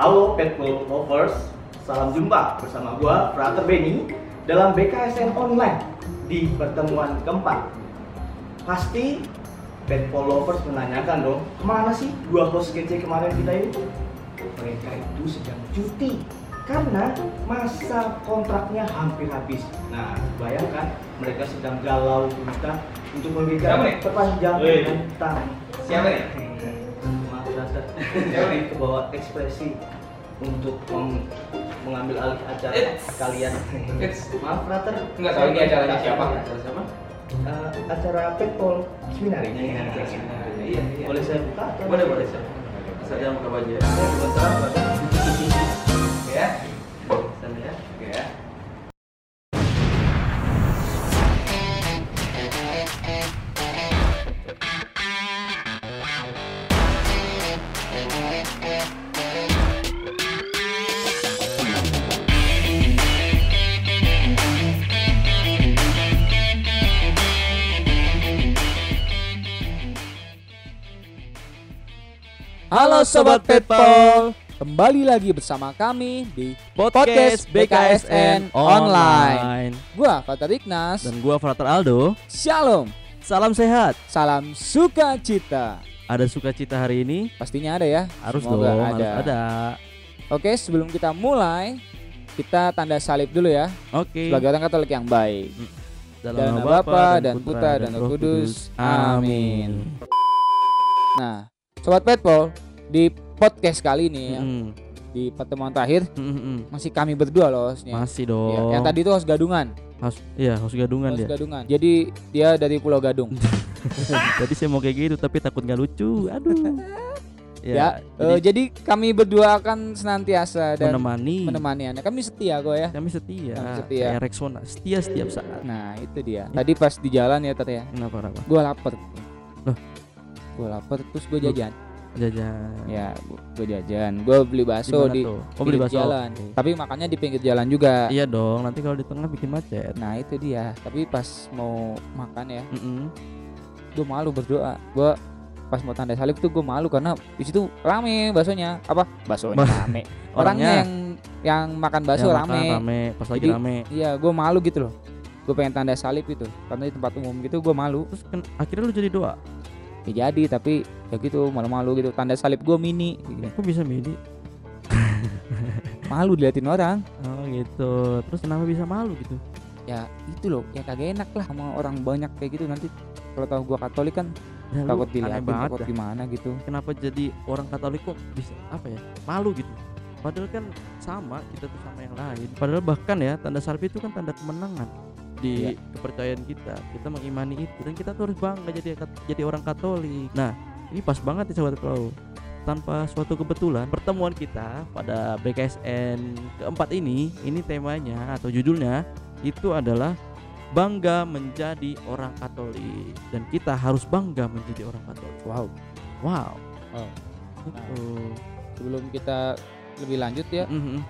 Halo Petco Lovers, salam jumpa bersama gua Frater Benny dalam BKSN Online di pertemuan keempat. Pasti Petco Lovers menanyakan dong, ke mana sih dua host kece kemarin kita itu? Mereka itu sedang cuti karena masa kontraknya hampir habis. Nah, bayangkan mereka sedang galau kita untuk memberikan perpanjangan tentang Siapa nih? Siapa nih? kebawa ekspresi untuk mem- mengambil alih acara It's- kalian. it's- Maaf Frater. Enggak tahu ini acaranya siapa? Acara siapa? Eh, acara Petpol Seminari. Iya, iya, iya. Boleh saya buka? Boleh, boleh, Chef. Asal jangan buka baju ya. Sobat Petpol, kembali lagi bersama kami di Podcast BKSN Online. Gua Fatar Ignas, Dan gua Frater Aldo. Shalom, Salam sehat. salam sukacita. Ada sukacita hari ini? Pastinya ada ya, Harus Semoga dong, ada. harus ada. Oke, sebelum kita mulai, kita tanda salib dulu ya, Oke. sebagai orang Katolik yang baik. Dalam Dan nama nama Bapa dan Putra dan Roh Kudus. Amin. Nah, Sobat Petpol, di podcast kali ini ya, Mm-mm. di pertemuan terakhir Mm-mm. masih kami berdua loh hostnya. Masih Iya, dong. yang tadi itu host gadungan. Harus, iya harus gadungan Host dia. gadungan. Jadi dia dari Pulau Gadung. Tadi saya mau kayak gitu tapi takut nggak lucu. Aduh. ya, jadi eh, jadi kami berdua akan senantiasa dan menemani. menemani Anda. Kami setia kok ya. Kami setia. Kami setia. Kayak Rexona, setia setiap saat. Nah, itu dia. Tadi pas di jalan ya, Tat ya. Kenapa kenapa? Gua lapar. Loh? Gua lapar terus gue Loh. Jajan. Ya, gue jajan. Gue beli bakso di tuh? Oh beli bakso. jalan. Oke. Tapi makannya di pinggir jalan juga. Iya dong. Nanti kalau di tengah bikin macet. Nah, itu dia. Tapi pas mau makan ya, Mm-mm. gue malu berdoa. Gue pas mau tanda salib tuh gue malu karena di situ rame baksonya. Apa? Baksonya rame. Orangnya yang yang makan bakso Yang makan rame. rame. Pas lagi Jadi- rame. Iya, gue malu gitu loh. Gue pengen tanda salib itu karena di tempat umum gitu gue malu. Terus kan akhirnya lu jadi doa. Ya jadi tapi ya gitu malu-malu gitu. Tanda salib gue mini. gitu. Kok bisa midi? Malu diliatin orang. Oh gitu. Terus kenapa bisa malu gitu? Ya itu loh, ya kagak enak lah sama orang banyak kayak gitu nanti kalau tahu gue Katolik kan Ya, takut banget takut dah. gimana gitu. Kenapa jadi orang Katolik kok bisa apa ya? Malu gitu. Padahal kan sama kita tuh sama yang lain. Padahal bahkan ya tanda salib itu kan tanda kemenangan di Iya. kepercayaan kita. Kita mengimani itu dan kita tuh harus bangga jadi jadi orang Katolik. Nah, ini pas banget nih sobat Pro. Tanpa suatu kebetulan pertemuan kita pada BKSN keempat ini, ini temanya atau judulnya itu adalah bangga menjadi orang Katolik dan kita harus bangga menjadi orang Katolik. Wow. Wow. Oh. Gitu. Sebelum kita lebih lanjut ya, Mhm.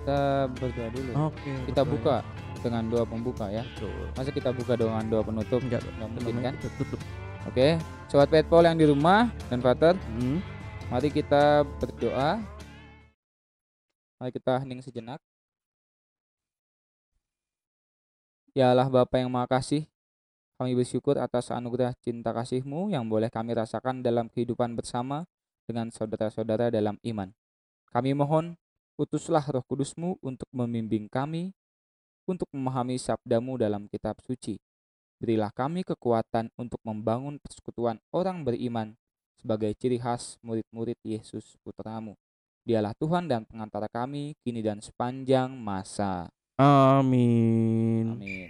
kita berdoa dulu. Oke. kita betul. buka dengan doa pembuka ya. Betul. Masa kita buka dengan doa penutup? Enggak, Nggak mungkin kan? tutup. Oke, sobat petpol yang di rumah dan Pater, Mhm. mari kita berdoa. Mari kita hening sejenak. Ya Allah Bapa yang Maha Kasih, kami bersyukur atas anugerah cinta kasih-Mu yang boleh kami rasakan dalam kehidupan bersama dengan saudara-saudara dalam iman. Kami mohon, utuslah roh kudus-Mu untuk membimbing kami, untuk memahami sabdamu dalam kitab suci. Berilah kami kekuatan untuk membangun persekutuan orang beriman sebagai ciri khas murid-murid Yesus putramu. Dialah Tuhan dan pengantara kami kini dan sepanjang masa. Amin. Amin.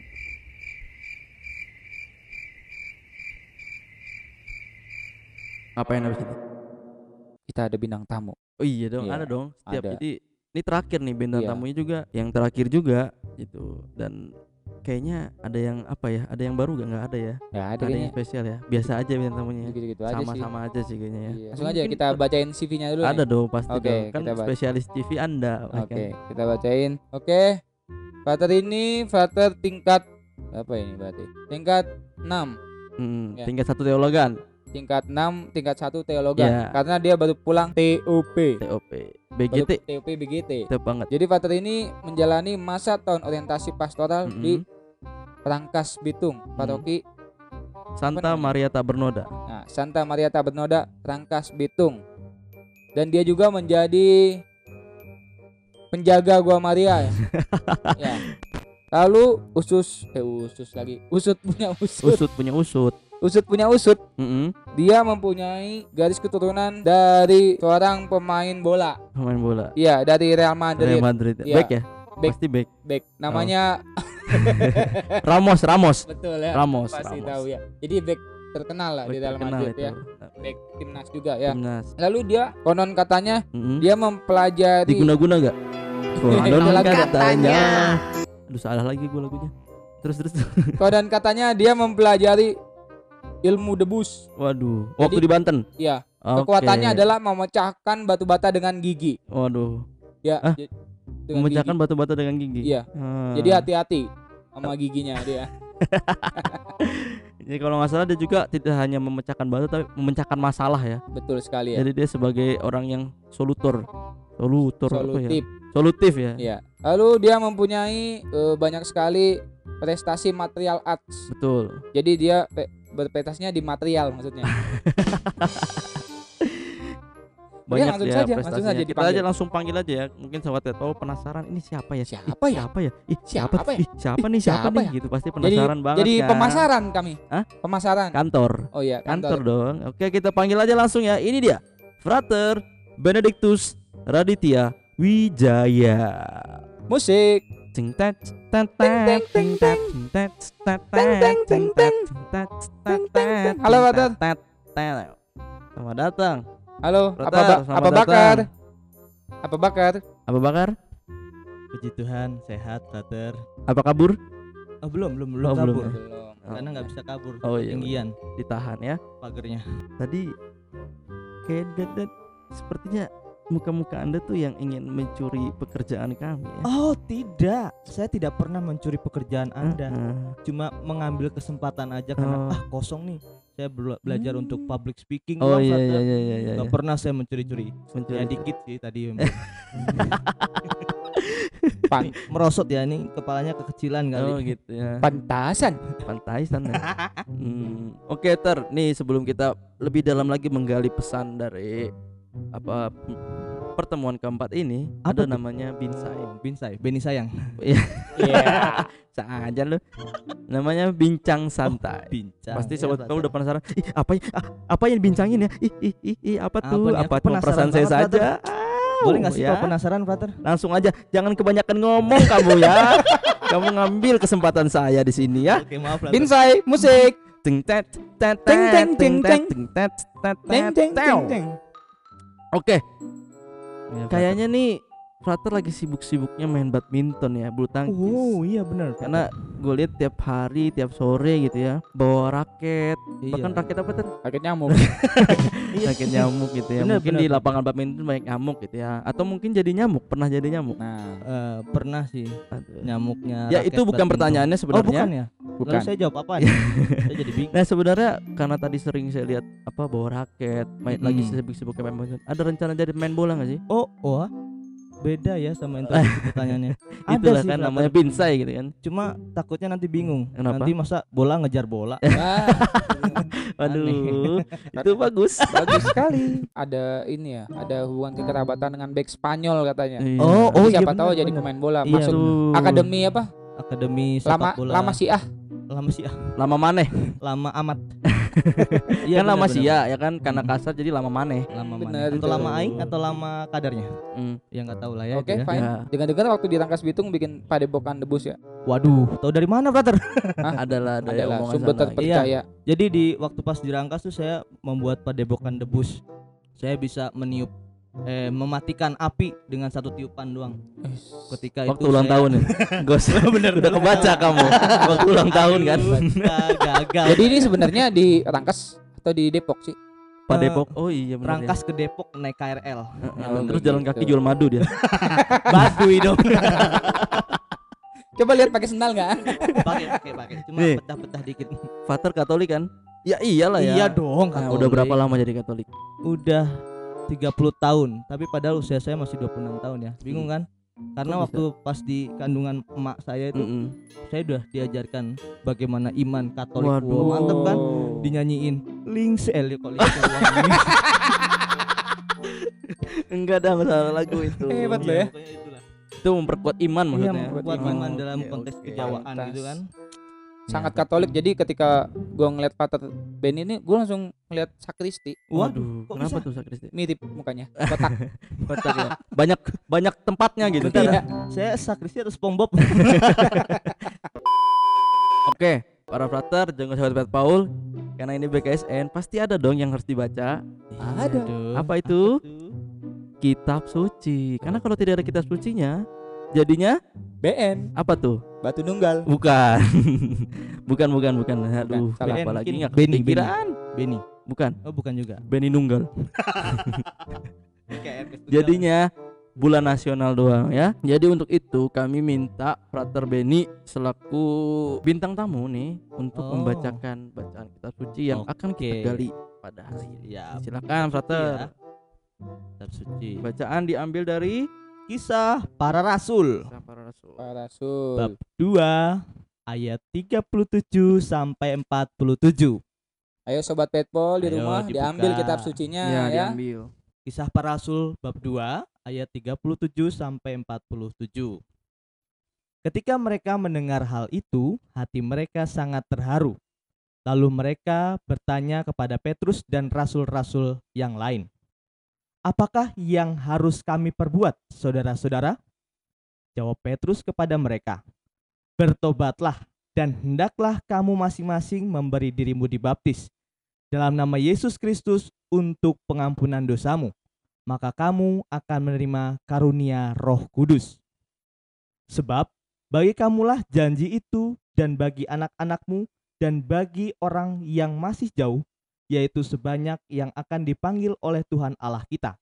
Apa yang habis itu? Kita ada bintang tamu. Oh iya dong, Iya, ada dong. Setiap ada. jadi ini terakhir nih bintang Iya. tamunya juga, yang terakhir juga gitu. Dan kayaknya ada yang apa ya? Ada yang baru gak? Nggak ada ya? Ya ada Ada yang spesial ya? Biasa aja bintang tamunya. Gitu-gitu aja sih. Sama-sama aja sih kayaknya ya. Iya. Langsung aja kita bacain CV-nya dulu. Ada nih. dong pasti Oke, dong. Kan spesialis TV Anda. ya Oke, kan? kita bacain. Oke. Frater ini frater tingkat apa ini berarti? Tingkat 6. Hmm, Ya. tingkat satu teologan. Tingkat 6, tingkat 1 teologan Iya. karena dia baru pulang TOP. TOP Baru BGT TOP BGT. Mantap banget Jadi Father ini menjalani masa tahun orientasi pastoral di Mm-mm. Rangkas Bitung, paroki Santa Maria Tabernoda nah, Santa Maria Tabernoda, Rangkas Bitung. Dan dia juga menjadi penjaga Gua Maria ya. ya. Lalu usus eh usus lagi. Usut punya usut. Usut punya usut Usut punya usut. Mm-mm. Dia mempunyai garis keturunan dari seorang pemain bola. Pemain bola Iya, dari Real Madrid. Real Madrid Iya. Back ya Back. Pasti back Back. Namanya Ramos Ramos betul ya. Ramos Pasti Ramos. tahu ya. Jadi back terkenal lah di Back Real terkenal Madrid itu. ya. Back timnas juga ya. Timnas Lalu dia konon katanya Mm-mm. dia mempelajari diguna-guna gak? Konon Konon katanya Aduh salah lagi gue lagunya Terus terus konon katanya dia mempelajari ilmu debus. Waduh Waktu Jadi- di Banten Iya, Oke. kekuatannya adalah memecahkan batu bata dengan gigi. Waduh Ya, Ah, Memecahkan gigi. batu-batu dengan gigi Iya. Ah. Jadi hati-hati sama giginya dia. Jadi kalau nggak salah dia juga tidak hanya memecahkan batu tapi memecahkan masalah ya. Betul sekali ya. Jadi dia sebagai orang yang solutor, solutor apa ya? Solutif. Solutif ya. Ya. Lalu dia mempunyai eh, banyak sekali prestasi material arts. Betul. Jadi dia pe- berprestasinya di material maksudnya. Banyak langsung ya saja, langsung saja Kita aja langsung panggil aja ya. Mungkin sobat Teto penasaran ini siapa ya? Siapa Ih, ya? Siapa ya? Ih, siapa? Siapa ya? Ih, siapa nih? Siapa, Siapa nih? ya? Gitu pasti Jadi penasaran banget jadi kan? pemasaran kami. Hah? Pemasaran. Kantor. Oh iya, Kantor kantor. dong. Oke, kita panggil aja langsung ya. Ini dia. Frater Benedictus Raditya Wijaya. Musik. Ting tat tat Teng, tat, teng, ting tat, ting tat, tat, tat, ting tat, tat, tat, Halo, tat, tat, tat. Selamat datang. Halo, apa apa bakar? Apa bakar? Apa bakar? Puji Tuhan, sehat, brother. Apa kabur? Oh, belum, belum, belum Oh, belum kabur. ya? Belum. Karena nggak bisa kabur. Oh, iya, Tinggian Ditahan ya. pagernya. Tadi kayak sepertinya muka-muka Anda tuh yang ingin mencuri pekerjaan kami ya. Oh, tidak. Saya tidak pernah mencuri pekerjaan Anda. Heeh. Cuma mengambil kesempatan aja karena Oh. ah kosong nih. Saya bela- belajar Hmm. untuk public speaking Oh iya brother. iya iya iya. iya. Nggak pernah saya mencuri-curi. Mencuri. Ya dikit sih tadi. Pan Merosot ya ini kepalanya kekecilan kali. Oh gitu ya. pantasan. Pantai sana. Hmm, Oke ter, nih sebelum kita lebih dalam lagi menggali pesan dari apa pertemuan keempat ini Apa ada tuh? namanya Binsai. Binsai, Beni sayang. Iya. Saja lu. Namanya bincang santai. Bincang. Pasti Ya, sobat kau udah penasaran. Ih, apa ya? Ah, apa yang dibincangin ya? Ih, ih, ih, ih, apa Apa tuh? nih? Apa Aku cuma penasaran perasaan saya saja? Boleh nggak sih ya? kalau penasaran, brother? Langsung aja, jangan kebanyakan ngomong kamu ya. kamu ngambil kesempatan saya di sini ya. Oke, maaf, brother. Binsai, musik. Ting tet tet Ting, tet, ting, ting ting, tet, ting. ting tet tet Teng tet, teng tew. Oke, Iya, kayaknya nih Frater lagi sibuk-sibuknya main badminton ya, bulu tangkis. Oh, iya benar. Karena gue lihat tiap hari, tiap sore gitu ya, bawa raket, Iya. bahkan raket apa tuh? Raket nyamuk. Raket nyamuk gitu ya. Bener, mungkin bener. di lapangan badminton banyak nyamuk gitu ya, atau mungkin jadi nyamuk, pernah jadi nyamuk. Nah, Eh, pernah sih Aduh. nyamuknya. Ya raket itu bukan badminton. pertanyaannya Oh, sebenarnya. bukan ya? bukan. Lalu saya jawab apa nih? saya jadi bingung. Nah sebenarnya karena tadi sering saya lihat apa bawa raket, main lagi Mm-mm. sibuk-sibuknya main badminton. Ada rencana jadi main bola nggak sih? Oh, wah. Beda ya sama introduksi pertanyaannya. Itulah sih, kan namanya binsai gitu kan. Cuma takutnya nanti bingung. Kenapa? Nanti masa bola ngejar bola. Aduh, itu bagus. bagus sekali. Ada ini ya, ada hubungan kekerabatan dengan back Spanyol katanya. Iya. Oh, oh, iya Siapa tahu bener, jadi pemain bola Iya, masuk Aduh. akademi apa? Akademi sepak Lama bola. lama sih ah. Lama sih ah. lama maneh. Lama amat. kan lama sih ya, ya kan karena kasar jadi lama maneh. Lama mana? Atau lama aing atau lama kadarnya? Hmm. Ya nggak tahu lah ya. Oke, itu ya. fine. Ya, Dengar-dengar waktu di Rangkas Bitung bikin padepokan debus ya. Waduh, tahu dari mana, brother? adalah ada yang Adalah omongan sumber sana. terpercaya. Jadi di waktu pas di Rangkas tuh saya membuat padepokan debus. Saya bisa meniup eh mematikan api dengan satu tiupan doang. Ketika Waktu itu ulang saya- tahun ya. Gos. Bener, udah kebaca kamu. Waktu ulang tahun kan. Gagal. Jadi ini sebenarnya di Rangkas atau di Depok sih? Pak Eh, Depok. Oh iya benar. Rangkas ke Depok naik KRL. Ya. Heeh, Oh, Terus jalan kaki jual madu dia. Baduy dong. Coba lihat pakai sendal nggak? pakai pakai pakai. Cuma Nih. pecah-pecah dikit. Father Katolik kan? Ya iyalah ya. Iya dong, Nah, Katolik. udah berapa lama jadi Katolik? Udah 30 tahun, tapi padahal usia saya masih 26 tahun ya. Bingung kan? Karena Kok bisa? waktu pas di kandungan emak saya itu Mm-mm. saya udah diajarkan bagaimana iman Katolik. Waduh. Wah, mantep kan? Oh. Dinyanyiin Lingsel kok Lingsel wangi. Enggak ada masalah lagu itu. Hebat lo Iya, ya. itulah. Itu memperkuat iman Iya, maksudnya. memperkuat iman. iman dalam konteks oke. kejawaan gitu kan. Sangat Nah, Katolik jadi ketika gua ngeliat Pater Benny ini gua langsung ngeliat sakristi Waduh, kok kenapa bisa? tuh sakristi? mirip mukanya kotak Kotak ya. Banyak banyak tempatnya gitu. Bentar, Iya. saya sakristi atau SpongeBob? Oke, para frater, jangan sahabat Pet Paul, karena ini BKSN pasti ada dong yang harus dibaca. Ada. Aduh. Apa itu? Kitab suci. Karena kalau tidak ada kitab sucinya, jadinya BN apa tuh? Batu Nunggal Bukan. bukan, bukan, bukan. Aduh, salah. apa BN lagi mungkin nggak Benny, kepikiran? Benny. Bukan, Oh, bukan juga. Benny Nunggal. Jadinya bulan nasional doang ya. Jadi untuk itu kami minta Frater Benny selaku bintang tamu nih untuk Oh. membacakan bacaan kitab suci yang akan kita gali pada hari ini. ya Silakan Frater. ya. Kitab suci. Bacaan diambil dari Kisah para rasul. Kisah para rasul. Pak Rasul Bab 2 ayat 37 sampai 47. ayo sobat petpol di Ayo, rumah dibuka. diambil kitab sucinya Ya, ya, diambil. Kisah para rasul bab 2 ayat 37 sampai 47. Ketika mereka mendengar hal itu, hati mereka sangat terharu. Lalu mereka bertanya kepada Petrus dan rasul-rasul yang lain, "Apakah yang harus kami perbuat, saudara-saudara?" Jawab Petrus kepada mereka, "Bertobatlah dan hendaklah kamu masing-masing memberi dirimu dibaptis dalam nama Yesus Kristus untuk pengampunan dosamu, maka kamu akan menerima karunia Roh Kudus. Sebab bagi kamulah janji itu dan bagi anak-anakmu dan bagi orang yang masih jauh, yaitu sebanyak yang akan dipanggil oleh Tuhan Allah kita.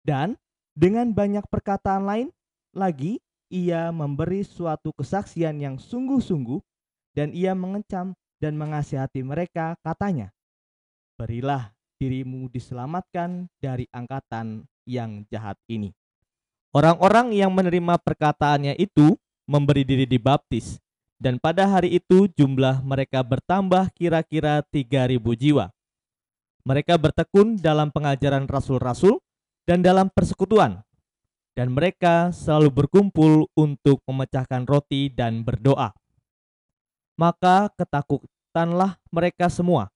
Dan dengan banyak perkataan lain lagi, ia memberi suatu kesaksian yang sungguh-sungguh dan ia mengecam dan mengasihati mereka katanya, berilah dirimu diselamatkan dari angkatan yang jahat ini. Orang-orang yang menerima perkataannya itu memberi diri dibaptis, dan pada hari itu jumlah mereka bertambah kira-kira 3000 jiwa. Mereka bertekun dalam pengajaran rasul-rasul dan dalam persekutuan, dan mereka selalu berkumpul untuk memecahkan roti dan berdoa. Maka ketakutanlah mereka semua,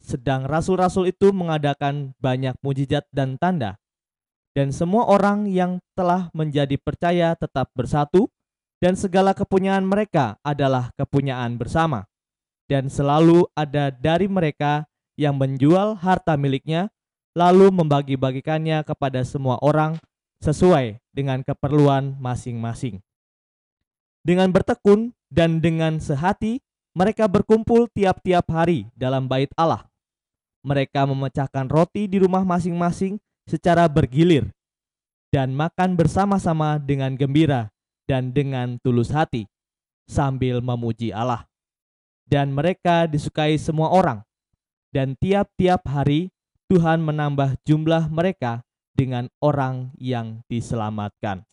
sedang rasul-rasul itu mengadakan banyak mujizat dan tanda, dan semua orang yang telah menjadi percaya tetap bersatu, dan segala kepunyaan mereka adalah kepunyaan bersama. Dan selalu ada dari mereka yang menjual harta miliknya, lalu membagi-bagikannya kepada semua orang sesuai dengan keperluan masing-masing. Dengan bertekun dan dengan sehati, mereka berkumpul tiap-tiap hari dalam bait Allah. Mereka memecahkan roti di rumah masing-masing secara bergilir dan makan bersama-sama dengan gembira dan dengan tulus hati sambil memuji Allah. Dan mereka disukai semua orang. Dan tiap-tiap hari Tuhan menambah jumlah mereka dengan orang yang diselamatkan.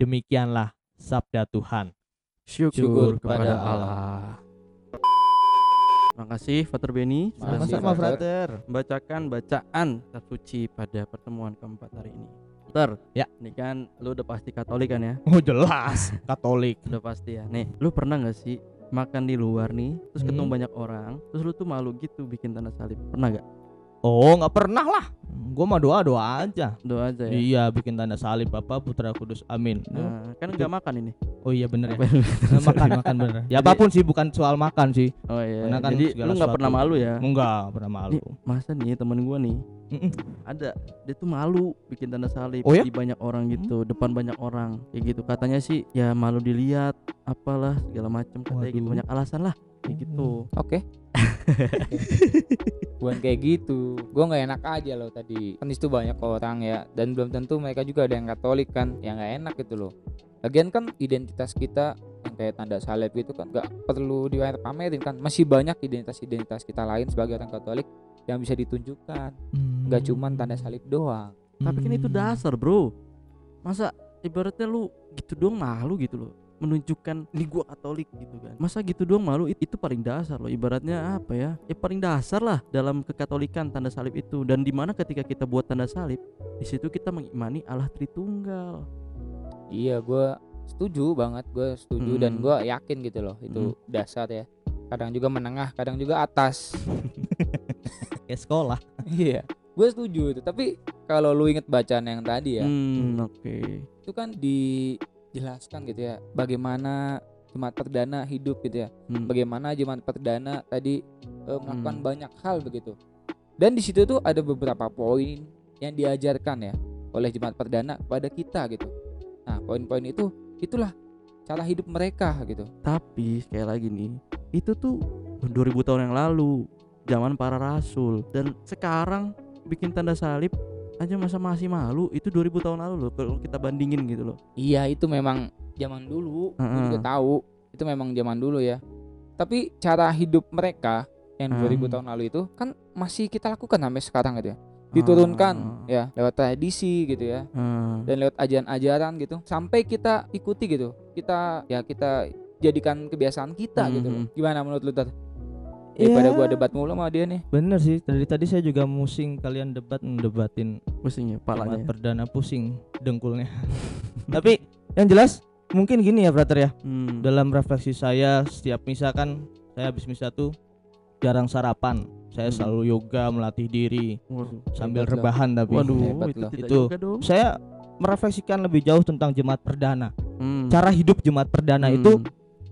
Demikianlah sabda Tuhan. Syukur, Syukur kepada Allah. Terima kasih Frater Benny sudah Makasih, Sama-sama, Frater. Membacakan bacaan kitab suci pada pertemuan keempat hari ini. Ter, Ya. ini kan lu udah pasti Katolik kan ya? Oh jelas, Katolik. Udah pasti ya. Nih, lu pernah nggak sih makan di luar nih, terus ketemu Hmm. banyak orang, terus lu tuh malu gitu bikin tanda salib? Pernah gak? Oh nggak pernah lah. Gue mah doa doa aja. Doa aja ya. Iya bikin tanda salib Bapa Putra Kudus Amin. Nah, kan nggak makan ini. Oh iya bener ya. Apa Eh, makan makan bener. Ya apa pun sih bukan soal makan sih. Oh iya. Karena kan Jadi lu nggak pernah malu ya? Enggak pernah malu. Nih, masa nih temen gua nih Mm-mm. ada dia tuh malu bikin tanda salib Oh ya? di banyak orang gitu depan banyak orang kayak gitu katanya sih ya malu dilihat apalah segala macam katanya gitu Waduh. banyak alasan lah kayak gitu Oke. Bukan kayak gitu. Gue nggak enak aja loh tadi. Kan itu banyak orang ya, dan belum tentu mereka juga ada yang Katolik kan, yang nggak enak gitu loh. Lagian kan identitas kita yang kayak tanda salib gitu kan nggak perlu dipamerin kan masih banyak identitas-identitas kita lain sebagai orang Katolik yang bisa ditunjukkan nggak cuman tanda salib doang Tapi kan itu Hmm. dasar, Bro. Masa ibaratnya lu gitu doang malu gitu loh. Menunjukkan ini gua Katolik gitu kan. Masa gitu doang malu it- itu paling dasar loh. Ibaratnya apa ya? Ya paling dasar lah dalam kekatolikan tanda salib itu. Dan di mana ketika kita buat tanda salib, di situ kita mengimani Allah Tritunggal. iya gue setuju banget gue setuju dan Hmm. gue yakin gitu loh itu dasar ya kadang juga menengah kadang juga atas kayak sekolah iya gue setuju itu tapi kalau lu inget bacaan yang tadi ya Hmm, oke. itu kan dijelaskan gitu ya bagaimana jemaat perdana hidup gitu ya Hmm. bagaimana jemaat perdana tadi eh, melakukan Hmm. banyak hal begitu dan di situ tuh ada beberapa poin yang diajarkan ya oleh jemaat perdana kepada kita gitu nah poin-poin itu itulah cara hidup mereka gitu Tapi sekali lagi nih, itu tuh 2000 tahun yang lalu, zaman para rasul. Dan sekarang bikin tanda salib aja masa masih malu, itu 2000 tahun lalu loh kalau kita bandingin gitu loh. iya itu memang zaman dulu gue Heeh. juga tahu itu memang zaman dulu ya tapi cara hidup mereka yang Hmm. 2000 tahun lalu itu kan masih kita lakukan sampai sekarang gitu ya diturunkan Ah. ya lewat tradisi gitu ya Ah. dan lewat ajaran-ajaran gitu sampai kita ikuti gitu kita ya kita jadikan kebiasaan kita gitu loh gimana menurut lu Tat? daripada Ya. gua debat mulu sama dia nih bener sih dari tadi saya juga musing kalian debat ngedebatin pusing ya jemaat palanya. perdana pusing dengkulnya tapi yang jelas mungkin gini ya brother ya Hmm. dalam refleksi saya setiap misa kan saya habis misa tuh jarang sarapan saya Hmm. selalu yoga melatih diri Waduh. sambil rebahan tapi Waduh, Hebat itu Itu. saya merefleksikan lebih jauh tentang jemaat perdana Hmm. cara hidup jemaat perdana Hmm. itu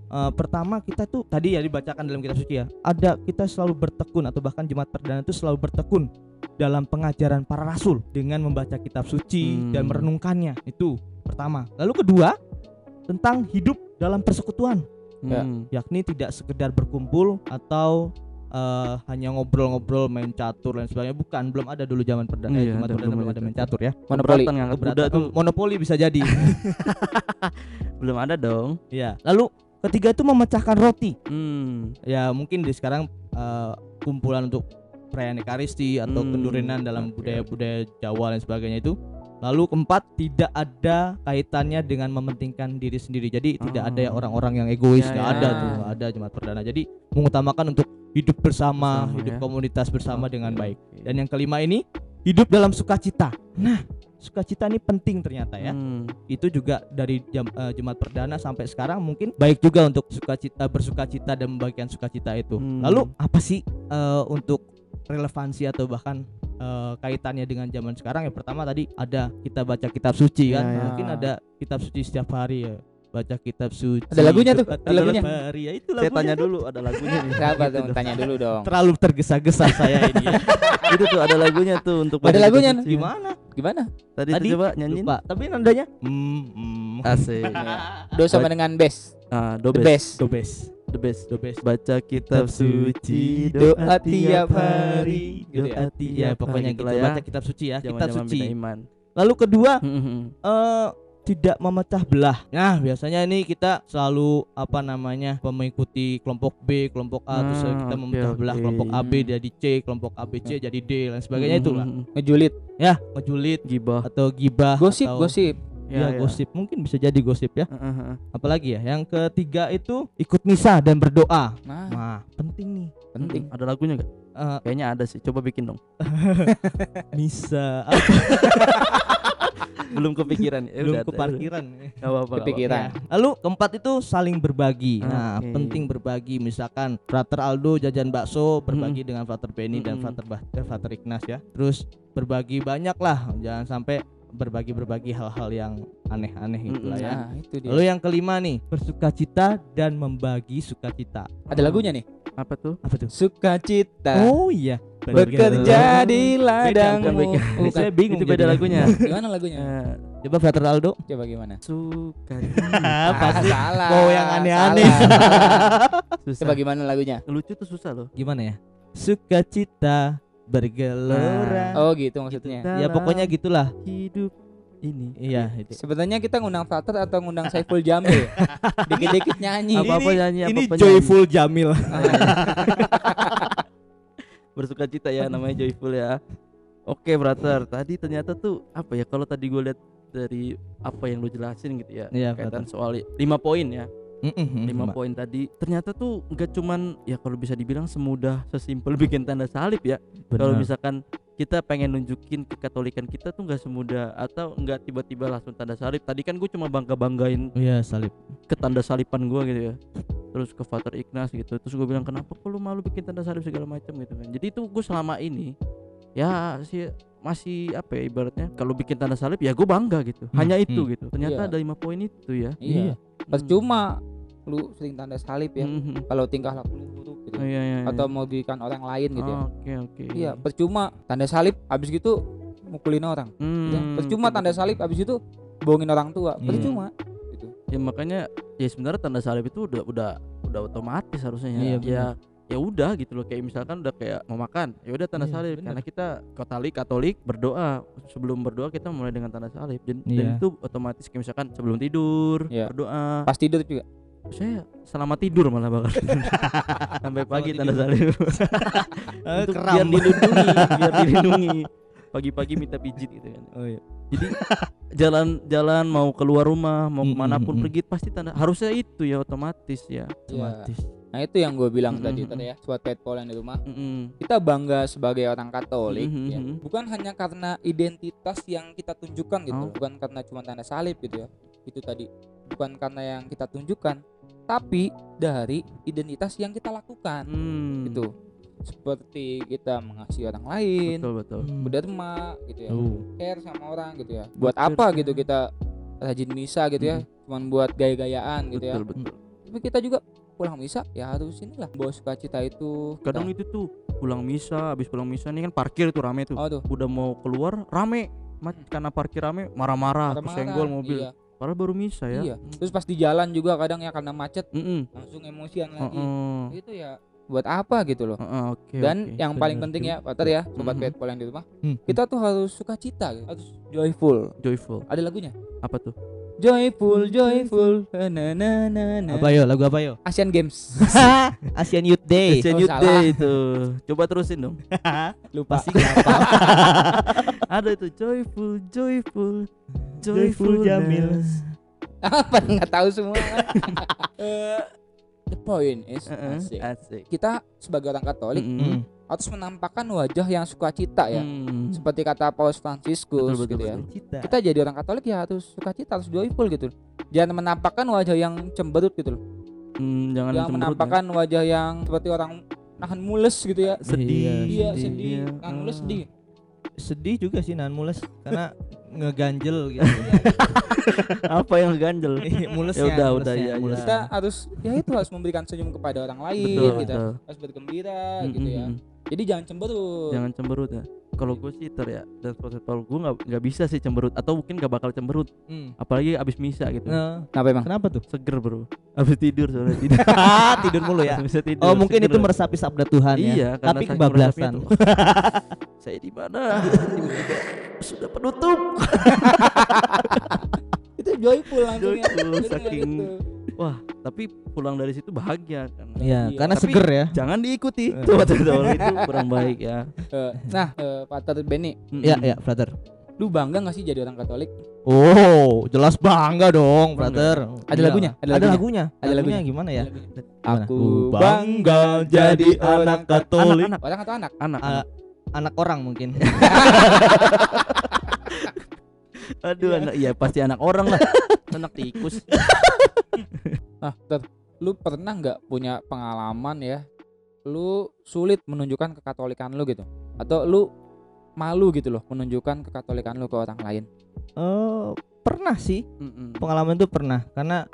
eh, pertama kita tuh tadi ya dibacakan dalam kitab suci ya? Ada kita selalu bertekun atau bahkan jemaat perdana itu selalu bertekun dalam pengajaran para rasul dengan membaca kitab suci Hmm. dan merenungkannya. Itu pertama. Lalu kedua tentang hidup dalam persekutuan. Ya. Hmm. yakni tidak sekedar berkumpul atau eh, hanya ngobrol-ngobrol main catur dan sebagainya. Bukan belum ada dulu zaman perdana eh, Iya, jemaat ada, perdana belum ada main catur. ya. Monopoli. Keberatan- tuh monopoli bisa jadi. Belum ada dong. ya lalu ketiga itu memecahkan roti. Hmm. ya mungkin di sekarang eh, kumpulan untuk perayaan ekaristi atau Hmm, kendurinan dalam budaya-budaya Jawa dan sebagainya itu. Lalu keempat tidak ada kaitannya dengan mementingkan diri sendiri. Jadi tidak ada ya Oh. orang-orang yang egois Ya, nggak ya. ada tuh nggak ada jemaat perdana. Jadi mengutamakan untuk hidup bersama, Bersama, hidup ya. komunitas bersama Oke, dengan baik. Dan yang kelima ini hidup dalam sukacita. Nah sukacita ini penting ternyata ya Hmm. itu juga dari jam, eh, jemaat perdana sampai sekarang mungkin baik juga untuk sukacita bersukacita dan membagikan sukacita itu. Hmm. Lalu apa sih eh, untuk relevansi atau bahkan eh, kaitannya dengan zaman sekarang? Ya pertama tadi ada kita baca kitab suci kan, Ya, ya. mungkin ada kitab suci setiap hari ya. Baca kitab suci. Ada lagunya tuh, ada lagunya. tiap hari. Ya itu Saya lagunya tanya tuh. dulu ada lagunya nih. siapa Gitu dong dong. tanya dulu dong Terlalu tergesa-gesa saya ini. Ya. itu tuh ada lagunya tuh untuk Ada lagunya, kitab suci. Gimana? gimana Tadi, Tadi coba nyanyiin. Lupa. Tapi nadanya hmm, hmm. Asik. do sama dengan best Ah, do the best. The best. The best. The best. Baca kitab suci, doa tiap hari. Gitu doa tiap Ya pokoknya hari. gitu ya. baca kitab suci ya, kitab suci. iman. Lalu kedua Hmm, eh tidak memecah belah. Nah, biasanya ini kita selalu apa namanya mengikuti kelompok B, kelompok A, terus Ah, kita memecah belah oke. kelompok AB jadi C, kelompok ABC jadi D dan sebagainya itulah. ngejulit Ya, ngejulit Gibah. atau gibah gosip atau gosip ya, gosip mungkin bisa jadi gosip ya. Heeh. Apalagi ya, yang ketiga itu ikut misa dan berdoa. nah Nah, penting nih. penting Ada lagunya gak? Eh, Kayaknya ada sih. Coba bikin dong. misa Belum kepikiran. Ya belum udah ke ada. parkiran. Nggak apa-apa, Kepikiran. Ya. Lalu keempat itu saling berbagi. Nah, Oke. penting berbagi. Misalkan Frater Aldo jajan bakso berbagi dengan Frater Benny dan Mm-mm. Frater bah eh, Frater Ignas ya. Terus berbagi banyak lah. Jangan sampai berbagi-berbagi hal-hal yang aneh-aneh gitu lah ya. nah itu dia Lalu yang kelima nih, bersukacita dan membagi sukacita. ada lagunya nih Apa tuh? Apa tuh? sukacita Oh iya. bekerja di ladangmu bukan, bukan. Bukan. Saya bingung Itu beda lagunya. gimana lagunya Eh, Coba Frater Aldo. coba gimana suka Ah, pasti salah mau yang aneh-aneh. coba gimana lagunya Lucu tuh susah loh. Gimana ya? Sukacita bergelora. oh gitu maksudnya ya pokoknya gitulah. hidup ini. Iya, itu. Sebenarnya kita ngundang Frater atau ngundang Saiful Jamil? Dikit-dikit nyanyi. Apa-apa Ini- nyanyi, ini apa-apa joyful Jamil. bersuka cita ya namanya joyful ya oke brother tadi ternyata tuh apa ya kalau tadi gue lihat dari apa yang lu jelasin gitu ya Iya, kaitan soal lima poin ya Mm-mm, lima poin tadi. Ternyata tuh nggak cuman ya kalau bisa dibilang semudah sesimpel bikin tanda salib ya. Kalau misalkan kita pengen nunjukin kekatolikan kita tuh nggak semudah atau nggak tiba-tiba langsung tanda salib. Tadi kan gue cuma bangga banggain Iya, salib. ke tanda salipan gue gitu ya. Terus ke Father Ignas gitu. Terus gue bilang kenapa kok lu malu bikin tanda salib segala macam? gitu kan. Jadi itu gue selama ini ya sih masih apa ya ibaratnya kalau bikin tanda salib ya gue bangga gitu Hmm, hanya itu hmm. gitu ternyata Iya. ada lima poin itu ya Iya. Percuma lu sering tanda salib ya. Mhm. Kalau tingkah laku lu buruk gitu. Oh, iya, iya, iya. Atau merugikan orang lain gitu ya. oke oke Iya, percuma tanda salib habis gitu mukulin orang. Hmm, Ya, percuma tanda salib habis itu bohongin orang tua. Iya. Percuma. Gitu. ya makanya ya sebenarnya tanda salib itu udah udah udah otomatis harusnya ya. Iya, ya ya udah gitu loh kayak misalkan udah kayak mau makan ya udah tanda Iya, salib bener. karena kita katolik katolik berdoa sebelum berdoa kita mulai dengan tanda salib dan, dan Iya. itu otomatis kayak misalkan sebelum tidur Iya. berdoa Pas tidur juga. saya selamat tidur malah bakal sampai pagi tanda salib Eh, Untuk keram. biar dilindungi biar dilindungi pagi-pagi minta pijit gitu kan Oh iya. jadi jalan-jalan mau keluar rumah mau ke mana pun mm, mm. pergi pasti tanda harusnya itu ya otomatis ya Otomatis. Nah, itu yang gue bilang Mm, tadi mm, tadi ya, buat Paul yang di rumah. Mm-mm. Kita bangga sebagai orang Katolik Mhm, ya. mhm. Bukan hanya karena identitas yang kita tunjukkan gitu, Oh. bukan karena cuma tanda salib gitu ya. Itu tadi. Bukan karena yang kita tunjukkan, tapi dari identitas yang kita lakukan. Hmm, Gitu. Seperti kita mengasihi orang lain, betul betul Hmm. berderma gitu ya. Oh. care sama orang gitu ya. Buat Betul apa gitu kita rajin misa gitu ya. Cuman buat gaya-gayaan gitu ya. betul betul Tapi kita juga pulang misa ya harus inilah bawa sukacita itu. kadang Kita- itu tuh pulang misa habis pulang misa ini kan parkir tuh rame tuh oh tuh udah mau keluar rame Ma- karena parkir rame marah-marah kesenggol mobil Iya, padahal baru misa ya iya. Terus pas di jalan juga kadang ya karena macet Mm-mm. langsung emosian lagi. Heeh. Itu ya buat apa gitu loh. Heeh, oke Dan oke. yang paling penting ya, Pater ya, sobat Mhm. Petpol yang di rumah, Hmm. kita tuh harus sukacita, gitu. harus joyful. joyful Ada lagunya? apa tuh Joyful, joyful, na na na na. Apa yo? Lagu apa yo? Asian Games. Asian Youth Day. Asian Oh, Youth salah. Day itu coba terusin dong Lupa. Pasti kenapa? ada itu joyful joyful Joyful Jamil. joyfulness. apa nggak tahu semua Eh, the point is Heeh, asik. asik kita sebagai orang Katolik Mm-mm. Hmm. harus menampakkan wajah yang sukacita ya Hmm. seperti kata Paus Franciscus Betul, betul, gitu ya betul. Cita. kita jadi orang Katolik ya harus sukacita harus joyful gitu jangan menampakkan wajah yang cemberut gitu loh Hmm, jangan jangan cemberut ya. menampakkan wajah yang seperti orang nahan mules gitu ya sedih iya sedih. sedih Iya. nahan mules sedih Sedih juga sih Nan Mules karena ngeganjel gitu. apa yang ganjel mulesnya. Ya udah, udah, iya, iya. mulesnya. kita harus ya itu harus memberikan senyum kepada orang lain betul kita betul harus bergembira Mm, gitu mm, ya jadi jangan cemberut jangan cemberut ya kalau gue sih ter ya dan kalau gue nggak nggak bisa sih cemberut atau mungkin gak bakal cemberut Hmm. apalagi abis misa gitu Nah, kenapa emang kenapa tuh? seger bro abis tidur soalnya tidur tidur mulu ya. Abis bisa tidur, Oh, mungkin seger. itu meresapi sabda Tuhan ya. iya karena Tapi kebablasan. saya di mana sudah penutup itu joyful langsung ya Joyful, Jadi saking- gitu. Wah tapi pulang dari situ bahagia kan Iya, Iya. karena Tapi- seger ya. jangan diikuti Eh. tuh betul itu kurang baik ya Eh, nah eh, Pater Benny Ya, Mm-mm. ya, brother. lu bangga gak sih jadi orang Katolik Oh, jelas bangga dong, brother. Ada Iya. lagunya? Ada Ada lagunya? lagunya. Ada lagunya? gimana ya? Aku bangga jadi anak Katolik. anak orang atau anak anak, anak. Anak orang mungkin. aduh Iya. anak iya pasti anak orang lah anak tikus nah Ter, lu pernah nggak punya pengalaman ya lu sulit menunjukkan kekatolikan lu gitu atau lu malu gitu loh menunjukkan kekatolikan lu ke orang lain Eh, pernah sih. Mm-mm. Pengalaman itu pernah karena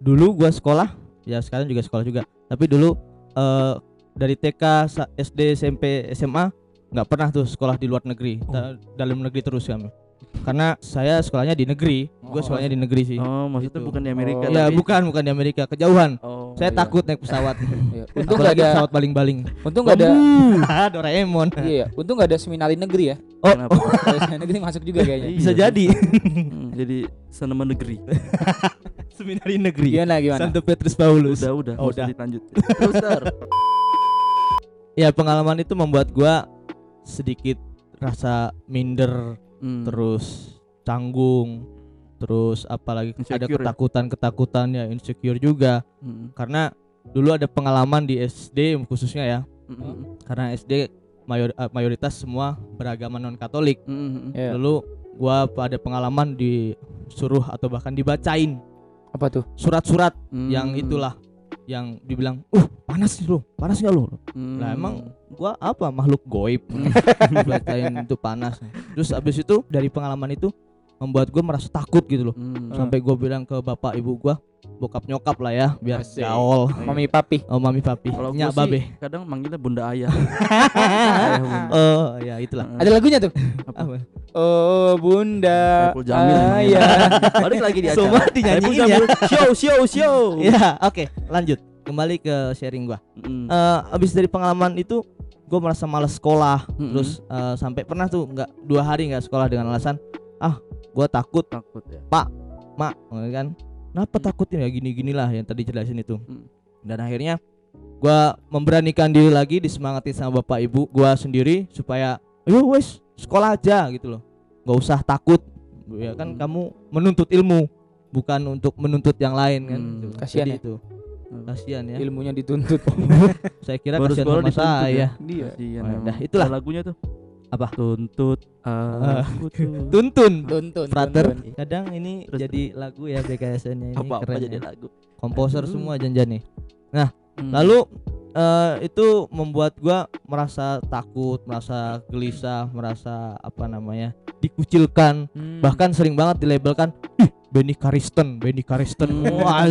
dulu gua sekolah, ya sekarang juga sekolah juga. Tapi dulu eh dari TK, SD, SMP, SMA nggak pernah tuh sekolah di luar negeri. Da- dalam negeri terus kami. Karena saya sekolahnya di negeri, gue Oh. sekolahnya di negeri sih. oh maksudnya Gitu. bukan di Amerika Oh. ya tapi bukan bukan di Amerika, kejauhan. oh Saya iya. takut naik pesawat. Iya. Untung nggak Apalagi ada pesawat baling-baling. untung nggak ada Doraemon. iya ya. Untung nggak ada seminari negeri ya. Oh, Kenapa? Seminari negeri masuk juga kayaknya. bisa Iya. jadi. Hmm, jadi senema negeri. Seminari negeri. Gimana gimana? Santo Petrus Paulus. Udah udah. Oh, udah. Dar. Ya pengalaman itu membuat gua sedikit rasa minder, Hmm. terus canggung, terus apalagi ada Insecure ya? ketakutan-ketakutan ya insecure juga Hmm. karena dulu ada pengalaman di SD khususnya ya. Hmm. Karena SD mayor- eh, mayoritas semua beragama non Katolik. Hmm. Iya. Lalu gua pada pengalaman disuruh atau bahkan dibacain Apa tuh? surat-surat Hmm. yang itulah yang dibilang, "Uh, panas nih lo, panas nggak lo?" Hmm. Lah emang gua apa makhluk goib bacain itu panas. Terus abis itu dari pengalaman itu membuat gua merasa takut gitu loh. Hmm. Sampai gua bilang ke bapak ibu gua, bokap nyokap lah ya, biar Asik. gaul. Mami papi. Oh mami papi, Kalau nyak babe. kadang manggilnya bunda ayah. Ayah, bunda. Oh ya itulah. Heeh. Ada lagunya tuh. Apa? Oh bunda. Emang Ayah. Balik lagi di acara. Semua dinyanyiin Saiful ya. Show show show. Ya, oke, lanjut. Kembali ke sharing gua. Hmm. Eh, abis dari pengalaman itu gue merasa malas sekolah Mm-mm. terus eh, sampai pernah tuh nggak dua hari nggak sekolah dengan alasan ah gue takut takut ya. mak kan kenapa Mm. takutnya ya gini ginilah yang tadi jelasin itu Mm. dan akhirnya gue memberanikan diri lagi disemangatin sama bapak ibu gue sendiri supaya ayo wes sekolah aja gitu loh nggak usah takut ya kan Mm. kamu menuntut ilmu bukan untuk menuntut yang lain kan Mm. gitu. Kasihan Jadi ya. itu kasihan ya Ilmunya dituntut. saya kira Baru kasihan sama saya ya. Dia. Kasihan Oh, dah, itulah. Lagunya tuh. Apa? Tuntut tuh. tuntun Tuntun. Frater tuntun. kadang ini Terus, jadi lagu ya BKSN ini Apa apa jadi ya. lagu. komposer Aduh. semua janjian nih Hmm. lalu eh, itu membuat gua merasa takut merasa gelisah merasa apa namanya dikucilkan Hmm. bahkan sering banget dilabelkan ih Benny Karisten Benny Karisten Hmm. wah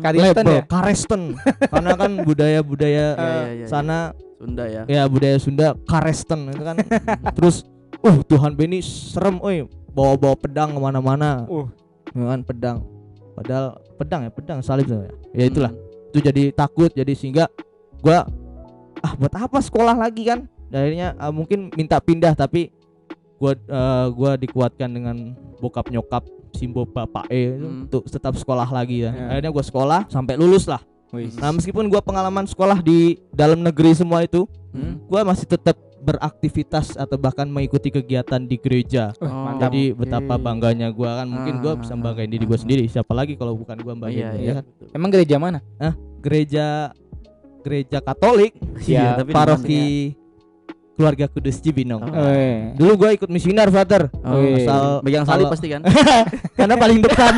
Karisten label ya? Karisten karena kan budaya-budaya iya, sana Sunda ya. ya budaya Sunda Karesten itu kan terus uh Tuhan Benny serem oi bawa-bawa pedang ke mana-mana Uh. Ya kan pedang padahal pedang ya pedang salib sebenarnya. ya itulah Hmm. itu jadi takut jadi sehingga gua ah buat apa sekolah lagi kan Dan akhirnya ah, mungkin minta pindah tapi gua eh, gua dikuatkan dengan bokap nyokap simbol bapak e Hmm. untuk tetap sekolah lagi ya. Ya. akhirnya gua sekolah sampai lulus lah Wih. nah meskipun gua pengalaman sekolah di dalam negeri semua itu Hmm. gua masih tetap beraktivitas atau bahkan mengikuti kegiatan di gereja Oh, mantap. jadi oke. betapa bangganya gua kan mungkin gua Ah, bisa ah, banggain diri ah, gua ah. sendiri siapa lagi kalau bukan gua Oh, banggain iya, ya iya. kan? Emang gereja mana? gereja gereja Katolik Iya, tapi di paroki keluarga Kudus Cibinong. Oh. Eh. Dulu gua ikut misioner, Father. Oh, Wih. asal Megang salib pasti kan? karena paling depan.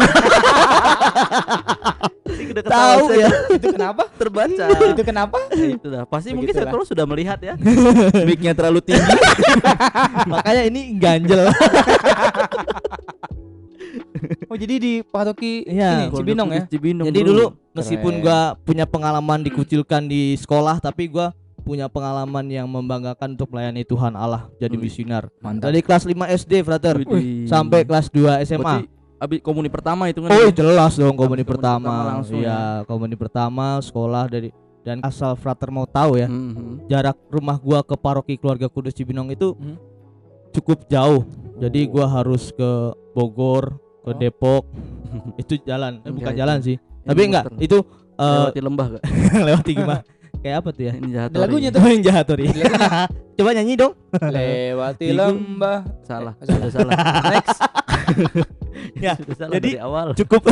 Tahu ya. saya Itu kenapa? terbaca. itu kenapa? Ya, itu dah. Pasti mungkin Begitulah. Setro sudah melihat ya. Mic-nya terlalu tinggi. Makanya ini ganjel. Oh jadi di paroki Iya. ini Cibinong ya? Cibinong. Jadi dulu meskipun Keren. gua punya pengalaman dikucilkan di sekolah, tapi gua punya pengalaman yang membanggakan untuk melayani Tuhan Allah jadi Wih. misioner. Mantap. Dari kelas 5 SD, Frater, Widih. sampai kelas 2 SMA. Berarti abis komuni pertama itu kan. Oh ya? jelas dong komuni Komuni pertama pertama. langsung Iya, komuni pertama sekolah dari dan asal Frater mau tahu ya, Mhm. jarak rumah gua ke paroki keluarga Kudus Cibinong itu Hmm. cukup jauh. Jadi Oh. gua harus ke Bogor, ke Oh. Depok. itu jalan, eh, bukan Enggak, jalan sih. Tapi enggak, itu eh, lewati lembah gak? lewati gimana? Kayak apa tuh ya? Ini jahat. Ada lagunya tuh. Yang jahat sorry. Coba nyanyi dong. Lewati lembah. Salah. Eh, Sudah salah. Next. Ya, Sudah salah jadi- dari awal. Cukup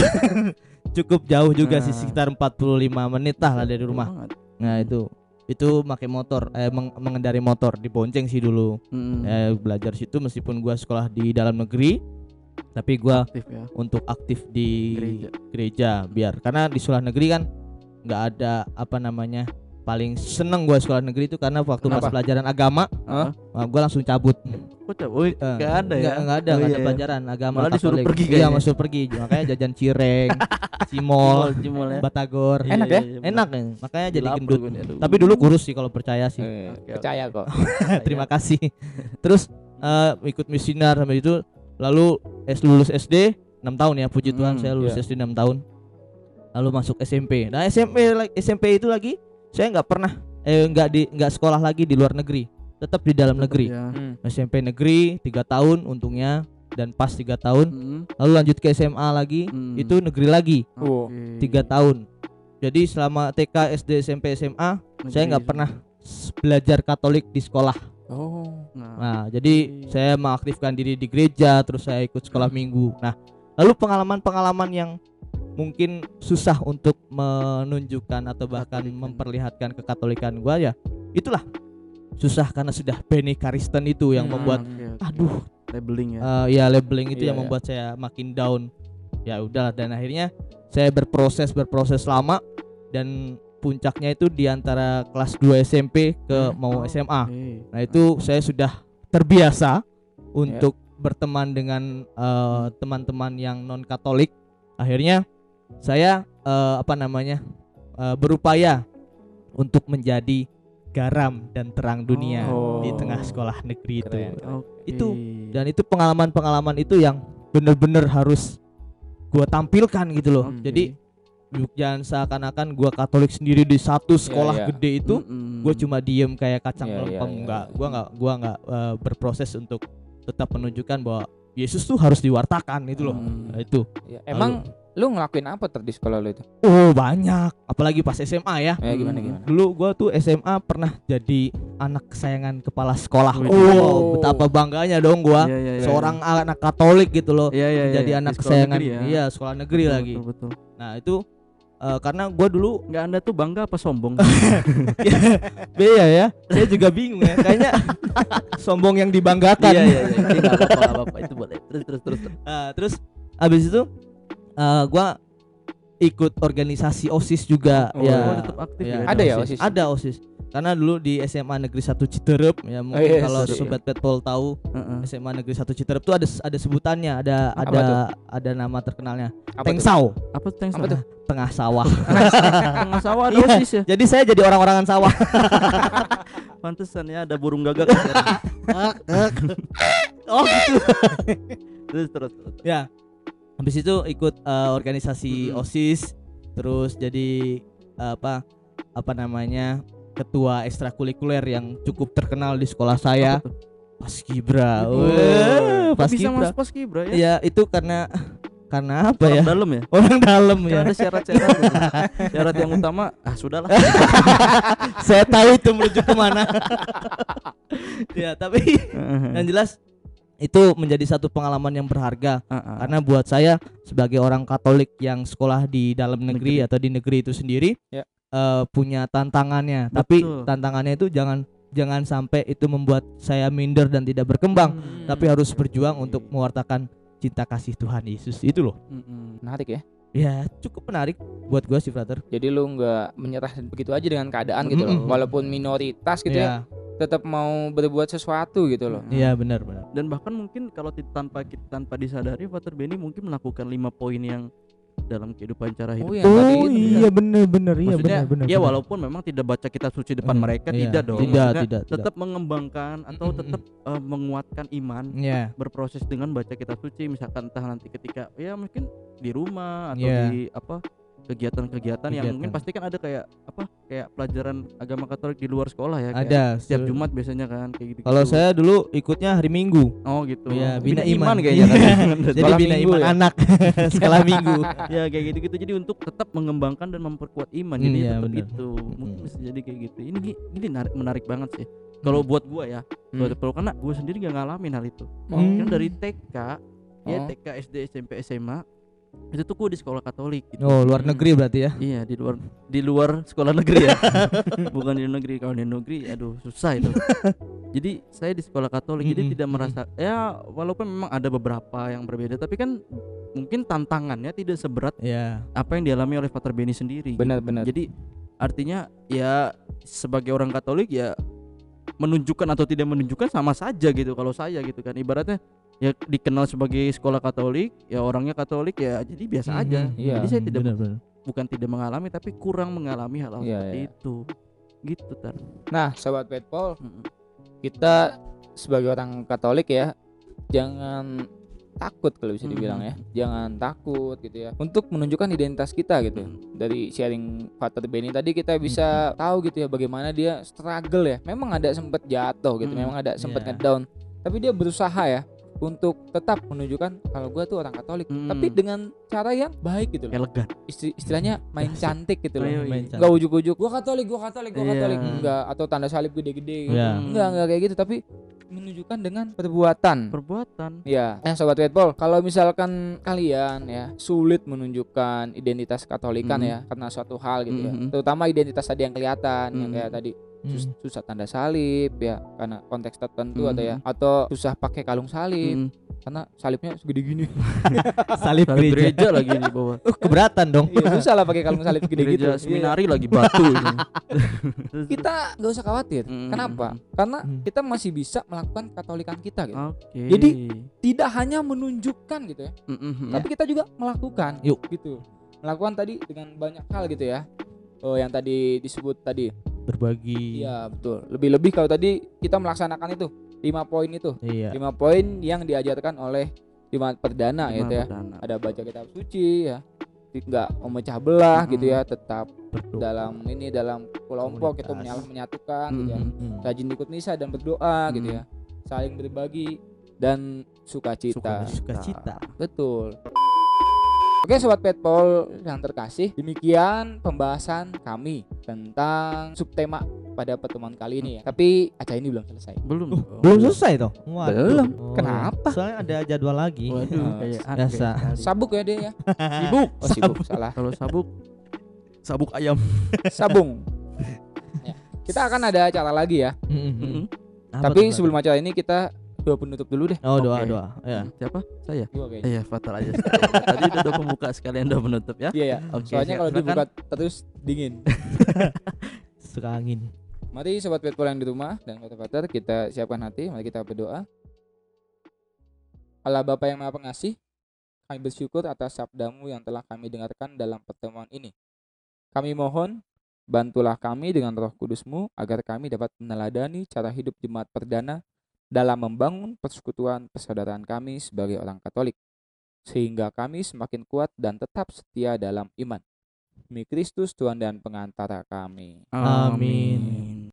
cukup jauh juga sih Nah. sekitar 45 menit lah lah dari rumah. Banget. Nah, itu itu pakai motor eh meng- mengendari motor dibonceng sih dulu. Hmm. Eh, belajar situ meskipun gua sekolah di dalam negeri tapi gua Aktif ya. untuk aktif di Gereja. gereja biar karena di sekolah negeri kan nggak ada apa namanya paling seneng gua sekolah negeri itu karena waktu pas Kenapa? pelajaran agama Hah? uh, gua langsung cabut Kok cap- oh, Eh, nggak ada ya? nggak, nggak ada Oh, nggak iya, ada iya. pelajaran agama Malah disuruh Katolik. pergi iya kayaknya. masuk pergi makanya jajan cireng cimol Jimol ya. batagor Enak Iya, ya? iya, enak ya makanya jadi Lapar gendut gue tapi dulu kurus sih kalau percaya sih Eh, percaya kok. terima kasih terus eh, ikut misioner sampai itu lalu es lulus SD 6 tahun ya puji Tuhan Hmm, saya lulus iya. SD 6 tahun lalu masuk SMP nah SMP SMP itu lagi saya nggak pernah eh nggak di nggak sekolah lagi di luar negeri tetap di dalam Tetap negeri ya. Hmm. SMP negeri tiga tahun untungnya dan pas tiga tahun Mm, lalu lanjut ke SMA lagi Hmm. itu negeri lagi tiga tahun jadi selama TK SD SMP SMA saya Negeri nggak pernah s- belajar Katolik di sekolah Oh. Nah, Nah, jadi saya mengaktifkan diri di gereja, terus saya ikut sekolah minggu. Nah, lalu pengalaman-pengalaman yang mungkin susah untuk menunjukkan atau bahkan Katolikan. memperlihatkan kekatolikan gua ya, itulah susah karena sudah Benny Karisten itu yang Hmm, membuat oke, oke. aduh labeling ya. eh, ya labeling itu Iya, yang iya. membuat saya makin down. Ya udahlah dan akhirnya saya berproses berproses lama dan puncaknya itu di antara kelas 2 SMP ke Hmm. mau SMA. Nah itu saya sudah terbiasa untuk berteman dengan eh, teman-teman yang non Katolik. Akhirnya saya eh, apa namanya eh, berupaya untuk menjadi garam dan terang dunia Oh. di tengah sekolah negeri itu. Keren. Oke. Itu, Dan itu pengalaman-pengalaman itu yang bener-bener harus gua tampilkan gitu loh. Oke. Jadi jangan seakan-akan gua Katolik sendiri di satu sekolah iya. gede itu Mm-mm. gue cuma diem kayak kacang Iya, iya, melempem iya, nggak iya. gua nggak gua nggak eh, berproses untuk tetap menunjukkan bahwa Yesus tuh harus diwartakan itu loh Hmm. Nah, itu Ya, Emang lu ngelakuin apa ter di sekolah lu itu? oh banyak apalagi pas SMA ya Eh gimana Hmm. gimana? dulu gua tuh SMA pernah jadi anak kesayangan kepala sekolah Wih. oh betapa bangganya dong gua Iya, iya, iya. seorang anak Katolik gitu loh Iya, iya, iya. jadi Di anak kesayangan negeri ya. iya sekolah negeri Betul, lagi Betul, betul. nah itu eh, karena gua dulu Nggak anda tuh bangga apa sombong? Iya ya, saya juga bingung ya. Kayaknya sombong yang dibanggakan. iya, iya, iya. Apa-apa. Itu boleh. Terus, terus, terus. terus. Nah, terus abis itu eh, gua ikut organisasi OSIS juga Oh, ya. Oh, tetap aktif ya, ya. Ada ya OSIS? Ada OSIS. Karena dulu di SMA Negeri 1 Citerep ya mungkin iya, kalau sorry. sobat Petpol tahu Heeh. SMA Negeri 1 Citerep tuh ada ada sebutannya, ada Apa ada tuh? ada nama terkenalnya. Apa tuh? Tengsau, Apa tuh Apa tuh? tengah sawah. Tengah sawah ada Iya. osis ya. Jadi saya jadi orang-orangan sawah. Pantesan ya ada burung gagak. oh gitu. terus, terus, terus. Ya. Habis itu ikut eh, organisasi. OSIS, terus jadi eh, apa apa namanya ketua ekstrakurikuler yang cukup terkenal di sekolah saya? Paskibra. Weh, Kok bisa Paskibra. masuk Paskibra ya? Ya itu karena karena apa Orang ya? dalam ya? Orang dalam Kan ya. ada syarat-syarat gitu. Syarat yang utama ah sudahlah. Saya tahu itu menuju ke mana. ya tapi yang jelas itu menjadi satu pengalaman yang berharga Heeh. karena buat saya sebagai orang Katolik yang sekolah di dalam negeri, Negeri. atau di negeri itu sendiri Ya. eh, punya tantangannya tapi Betul. tantangannya itu jangan jangan sampai itu membuat saya minder dan tidak berkembang Hmm. tapi harus berjuang untuk mewartakan cinta kasih Tuhan Yesus itu loh. Menarik ya. ya cukup menarik buat gua sih brother Jadi lu nggak menyerah begitu aja dengan keadaan gitu loh. Walaupun minoritas gitu ya, Iya, tetap mau berbuat sesuatu gitu loh. iya benar benar Dan bahkan mungkin kalau tanpa kita tanpa disadari Father Benny mungkin melakukan lima poin yang dalam kehidupan cara hidup. Oh, yang tadi oh itu iya benar benar iya Maksudnya, benar benar ya benar. walaupun memang tidak baca kitab suci depan Hmm, mereka iya. tidak dong. Tidak, Maksudnya tidak, tidak. tetap mengembangkan atau Mm-mm. tetap eh, menguatkan iman Iya. berproses dengan baca kitab suci misalkan entah nanti ketika ya mungkin di rumah atau Iya. di apa kegiatan-kegiatan yang mungkin pasti kan ada kayak apa kayak pelajaran agama Katolik di luar sekolah ya kayak ada setiap Se- Jumat biasanya kan kayak gitu kalau saya dulu ikutnya hari Minggu. Oh gitu. Iya, Bina, bina iman. kayaknya kan jadi bina minggu iman ya? anak. Sekolah minggu. Ya kayak gitu gitu jadi untuk tetap mengembangkan dan memperkuat iman. Hmm, jadi iya, tetap benar. itu mungkin Mm-mm. bisa jadi kayak gitu. Ini gi- ini menarik, menarik banget sih. Kalau buat gua ya Hmm. buat Paul, karena gua sendiri gak ngalamin hal itu. Hmm. kan dari TK ya Oh. TK SD SMP SMA itu tuh gua di sekolah Katolik gitu. oh luar Hmm. negeri berarti ya Iya di luar di luar sekolah negeri ya, bukan di negeri. Kalau di negeri, aduh susah itu. jadi saya di sekolah Katolik, jadi tidak merasa ya walaupun memang ada beberapa yang berbeda, tapi kan mungkin tantangannya tidak seberat ya apa yang dialami oleh Pater Benny sendiri. Benar benar. Jadi artinya ya sebagai orang Katolik ya menunjukkan atau tidak menunjukkan sama saja gitu kalau saya gitu kan ibaratnya ya dikenal sebagai sekolah Katolik ya orangnya Katolik ya jadi biasa Mhm. aja Iya. jadi saya tidak benar benar bukan tidak mengalami tapi kurang mengalami hal-hal Iya, seperti iya. itu gitu tar Nah, sobat Petpol, Mm-mm. kita sebagai orang Katolik ya, jangan takut kalau bisa dibilang ya. Hmm. Jangan takut gitu ya. Untuk menunjukkan identitas kita gitu. Hmm. Dari sharing Father Benny tadi kita bisa tahu gitu ya bagaimana dia struggle ya. Memang ada sempat jatuh gitu, Hmm, memang ada sempat iya. ngedown. Tapi dia berusaha ya untuk tetap menunjukkan kalau gua tuh orang Katolik, Hmm. tapi dengan cara yang baik gitu loh. elegan Isti- istilahnya main cantik gitu loh. Iya, iya. Main Enggak ujuk-ujuk gua Katolik, gua Katolik, gua Iya. Katolik. Enggak atau tanda salib gede-gede. gitu. Iya. Enggak, enggak kayak gitu, tapi menunjukkan dengan perbuatan. perbuatan Ya, eh sobat Red Bull, kalau misalkan kalian ya sulit menunjukkan identitas Katolikan Mhm. ya karena suatu hal gitu ya, Mhm. terutama identitas tadi yang kelihatan yang Mhm. kayak tadi Hmm. susah tanda salib ya karena konteks tertentu atau ya atau susah pakai kalung salib Mm. karena salibnya segede gini. Salib Salib gereja. gereja lagi di bawah Uh, keberatan dong. Iya, susah lah pakai kalung salib gede gitu. gereja Iya. seminari lagi batu Kita nggak usah khawatir. Mhm. Kenapa? Karena Mhm. kita masih bisa melakukan katolikan kita gitu. Oke. Jadi, Tidak hanya menunjukkan gitu ya, Mm-mm. tapi kita juga melakukan Yuk. gitu melakukan tadi dengan banyak hal gitu ya oh yang tadi disebut tadi Berbagi. iya betul lebih-lebih kalau tadi kita melaksanakan itu lima poin itu Iya. lima poin yang diajarkan oleh jemaat perdana Gimana gitu ya perdana? ada baca kitab suci ya tidak memecah belah gitu ya tetap Berdoa. dalam ini dalam kelompok itu Komunitas. menyalah menyatukan gitu ya. Hmm. rajin ikut misa dan berdoa gitu Hmm. ya saling berbagi dan sukacita Sukacita. Betul. Oke sobat Petpol yang terkasih, demikian pembahasan kami tentang subtema pada pertemuan kali ini ya. Tapi acara ini belum selesai. belum Uh, dong. belum selesai toh? Waduh. Belum. Oh, Kenapa? Soalnya ada jadwal lagi. Waduh, Eh, kayak biasa. Sabuk ya dia ya. Sibuk. Oh sibuk salah. Kalau sabuk sabuk ayam. Sabung. Ya. Kita akan ada acara lagi ya. Mm-mm. Apa Tapi sebelum acara ini kita doa penutup dulu deh. Oh doa Oke. doa. Ya. Siapa? Saya. Iya, fatal aja. Tadi udah doa pembuka sekalian doa penutup ya. Iya ya. Oke. Soalnya kalau dibuka terus dingin. Suka angin. Mari sobat Petpol yang di rumah dan Pater kita siapkan hati, mari kita berdoa. Allah Bapa yang Maha Pengasih, kami bersyukur atas sabdamu yang telah kami dengarkan dalam pertemuan ini. Kami mohon, bantulah kami dengan roh kudusmu agar kami dapat meneladani cara hidup jemaat perdana dalam membangun persekutuan persaudaraan kami sebagai orang Katolik, sehingga kami semakin kuat dan tetap setia dalam iman. Demi Kristus Tuhan dan pengantara kami. Amin.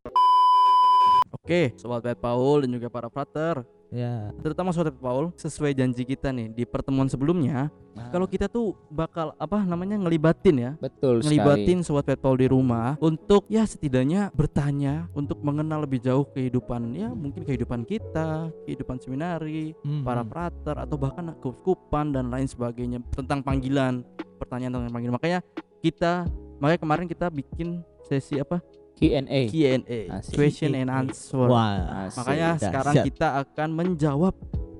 Oke, sobat Pet Paul dan juga para frater, Ya. terutama sobat Pet Paul, sesuai janji kita nih di pertemuan sebelumnya, Nah, kalau kita tuh bakal apa namanya ngelibatin ya, betul sekali. ngelibatin sobat Pet Paul di rumah untuk ya setidaknya bertanya untuk mengenal lebih jauh kehidupan ya mungkin kehidupan kita, kehidupan seminari, Hmm. para frater atau bahkan keuskupan dan lain sebagainya tentang panggilan, pertanyaan tentang panggilan. Makanya kita makanya kemarin kita bikin sesi apa? Q&A. Q&A, Asik. question and answer. Wah. Asik. Makanya sekarang kita akan menjawab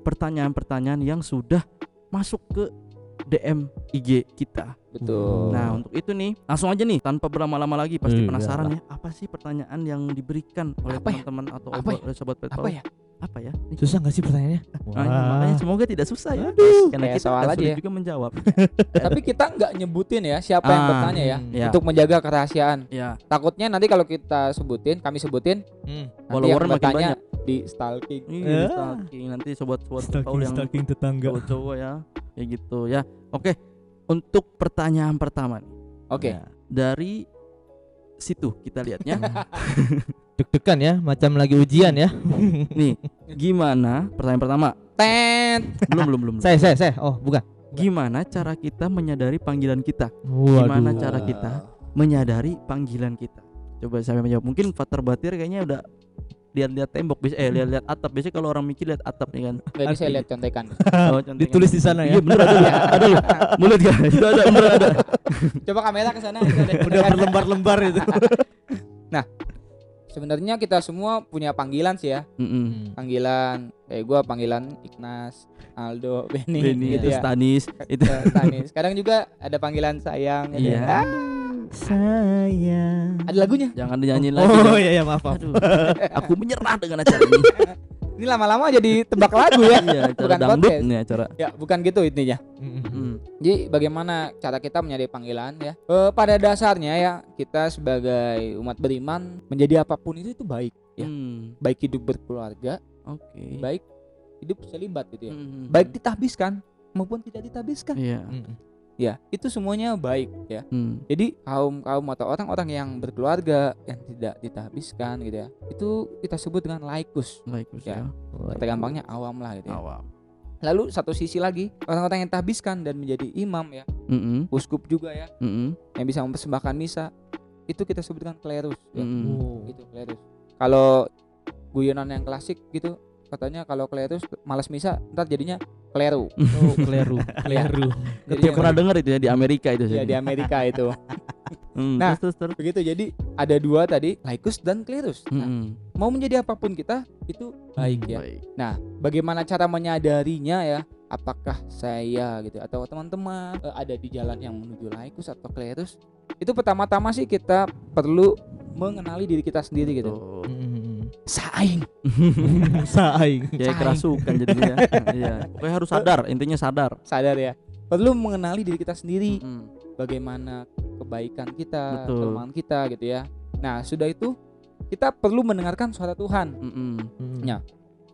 pertanyaan-pertanyaan yang sudah masuk ke DM IG kita. betul. Nah, untuk itu nih, langsung aja nih tanpa berlama-lama lagi pasti Iya. penasaran ya, apa sih pertanyaan yang diberikan oleh ya? teman-teman atau Apa ya? oleh sobat Pet apa ya? Apa ya? Nih. Susah nggak sih pertanyaannya? Nah, makanya semoga tidak susah ya. Aduh. Karena kita soal akan aja ya. juga menjawab. Tapi kita nggak nyebutin ya siapa yang Ah, bertanya ya, Ya. untuk menjaga kerahasiaan. Ya, Takutnya nanti kalau kita sebutin, kami sebutin, Hmm. nanti Follower yang makin bertanya banyak. Di stalking. ini Ya. stalking nanti sobat-sobat Paul yang tetangga. cowok-cowok ya, kayak gitu ya. Oke, untuk pertanyaan pertama nih Oke. Ya. dari situ kita lihatnya. Deg-degan ya, macam lagi ujian ya. nih, gimana? Pertanyaan pertama. Tet. Belum, belum, belum. belum. saya, saya, saya. Oh, bukan. Gimana cara kita menyadari panggilan kita? Waduh. Gimana cara kita menyadari panggilan kita? Coba saya menjawab. Mungkin Fatar Batir kayaknya udah lihat-lihat tembok bisa eh lihat-lihat atap biasanya kalau orang mikir lihat atap nih kan Nggak ini saya lihat contekan. oh, contekan. Ditulis di sana ya. iya bener ada loh ada loh mulut gak itu ada bener ada Coba kamera ke sana. Udah berlembar-lembar itu. Sebenarnya kita semua punya panggilan sih ya. Mm-mm. Panggilan, kayak gua panggilan Ignas, Aldo, Benny, Benny gitu itu ya. Stanis itu Eh, Stanis. Sekarang juga ada panggilan sayang. gitu Iya. ya. Ah, Sayang. ada lagunya. jangan dinyanyiin lagi Oh iya, iya maaf, maaf. Aduh, aku menyerah dengan acara ini Ini lama-lama jadi tebak lagu ya. iya acara Bukan dangdut podcast. nih acara Ya, bukan gitu intinya. Mm-mm. Mm. Jadi bagaimana cara kita menyadari panggilan ya? Eh, pada dasarnya ya kita sebagai umat beriman menjadi apa pun itu itu baik. Ya. Hmm, Baik hidup berkeluarga, oke baik hidup selibat gitu ya Mm-mm. baik ditahbiskan maupun tidak ditahbiskan Iya. Mm-mm. Ya itu semuanya baik ya Hmm. jadi kaum kaum atau orang-orang yang berkeluarga yang tidak ditahbiskan gitu ya itu kita sebut dengan laikus Baik, Gus, Ya. ya. kata gampangnya awam lah gitu ya. Awam. lalu satu sisi lagi orang-orang yang tahbiskan dan menjadi imam ya Mm-mm. uskup juga ya Mm-mm. yang bisa mempersembahkan misa itu kita sebutkan klerus ya. Mm-mm. Oh. gitu klerus kalau guyonan yang klasik gitu katanya kalau klerus malas misa ntar jadinya kleru Oh, keliru, keliru. Saya Jadinya pernah dengar itu ya di Amerika itu. ya di Amerika itu Hmm, Nah. terus terus terus. begitu jadi ada dua tadi laikus dan klerus nah, Mm-mm. mau menjadi apa pun kita itu baik ya Baik. bagaimana cara menyadarinya ya apakah saya gitu atau teman-teman eh, ada di jalan yang menuju laikus atau klerus itu pertama-tama sih kita perlu mengenali diri kita sendiri gitu Tuh. Saing Saing. Kayak Saing. kerasukan jadinya. Iya. Pokoknya harus sadar, intinya sadar. sadar ya perlu mengenali diri kita sendiri Mm-mm. bagaimana kebaikan kita Betul. kelemahan kita gitu ya nah sudah itu kita perlu mendengarkan suara Tuhan Mm-mm. Ya.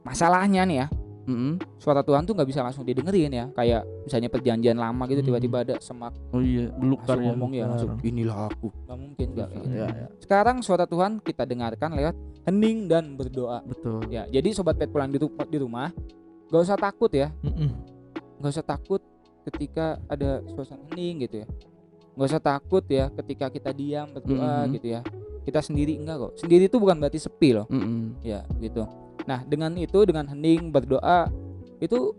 masalahnya nih ya Mm-mm. suara Tuhan tuh nggak bisa langsung didengerin ya kayak misalnya perjanjian lama gitu Hmm. tiba-tiba ada semak Oh iya, belukar langsung ya. ngomong ya langsung inilah aku nggak mungkin nggak kayak gitu. Iya, iya. sekarang suara Tuhan kita dengarkan lewat hening dan berdoa Betul. ya jadi sobat pet pulang di, ru- di rumah gak usah takut ya nggak usah takut ketika ada suasana hening gitu ya nggak usah takut ya ketika kita diam berdoa Mhm. gitu ya. Kita sendiri enggak kok. Sendiri itu bukan berarti sepi loh. Mm-mm. ya gitu. Nah dengan itu dengan hening berdoa itu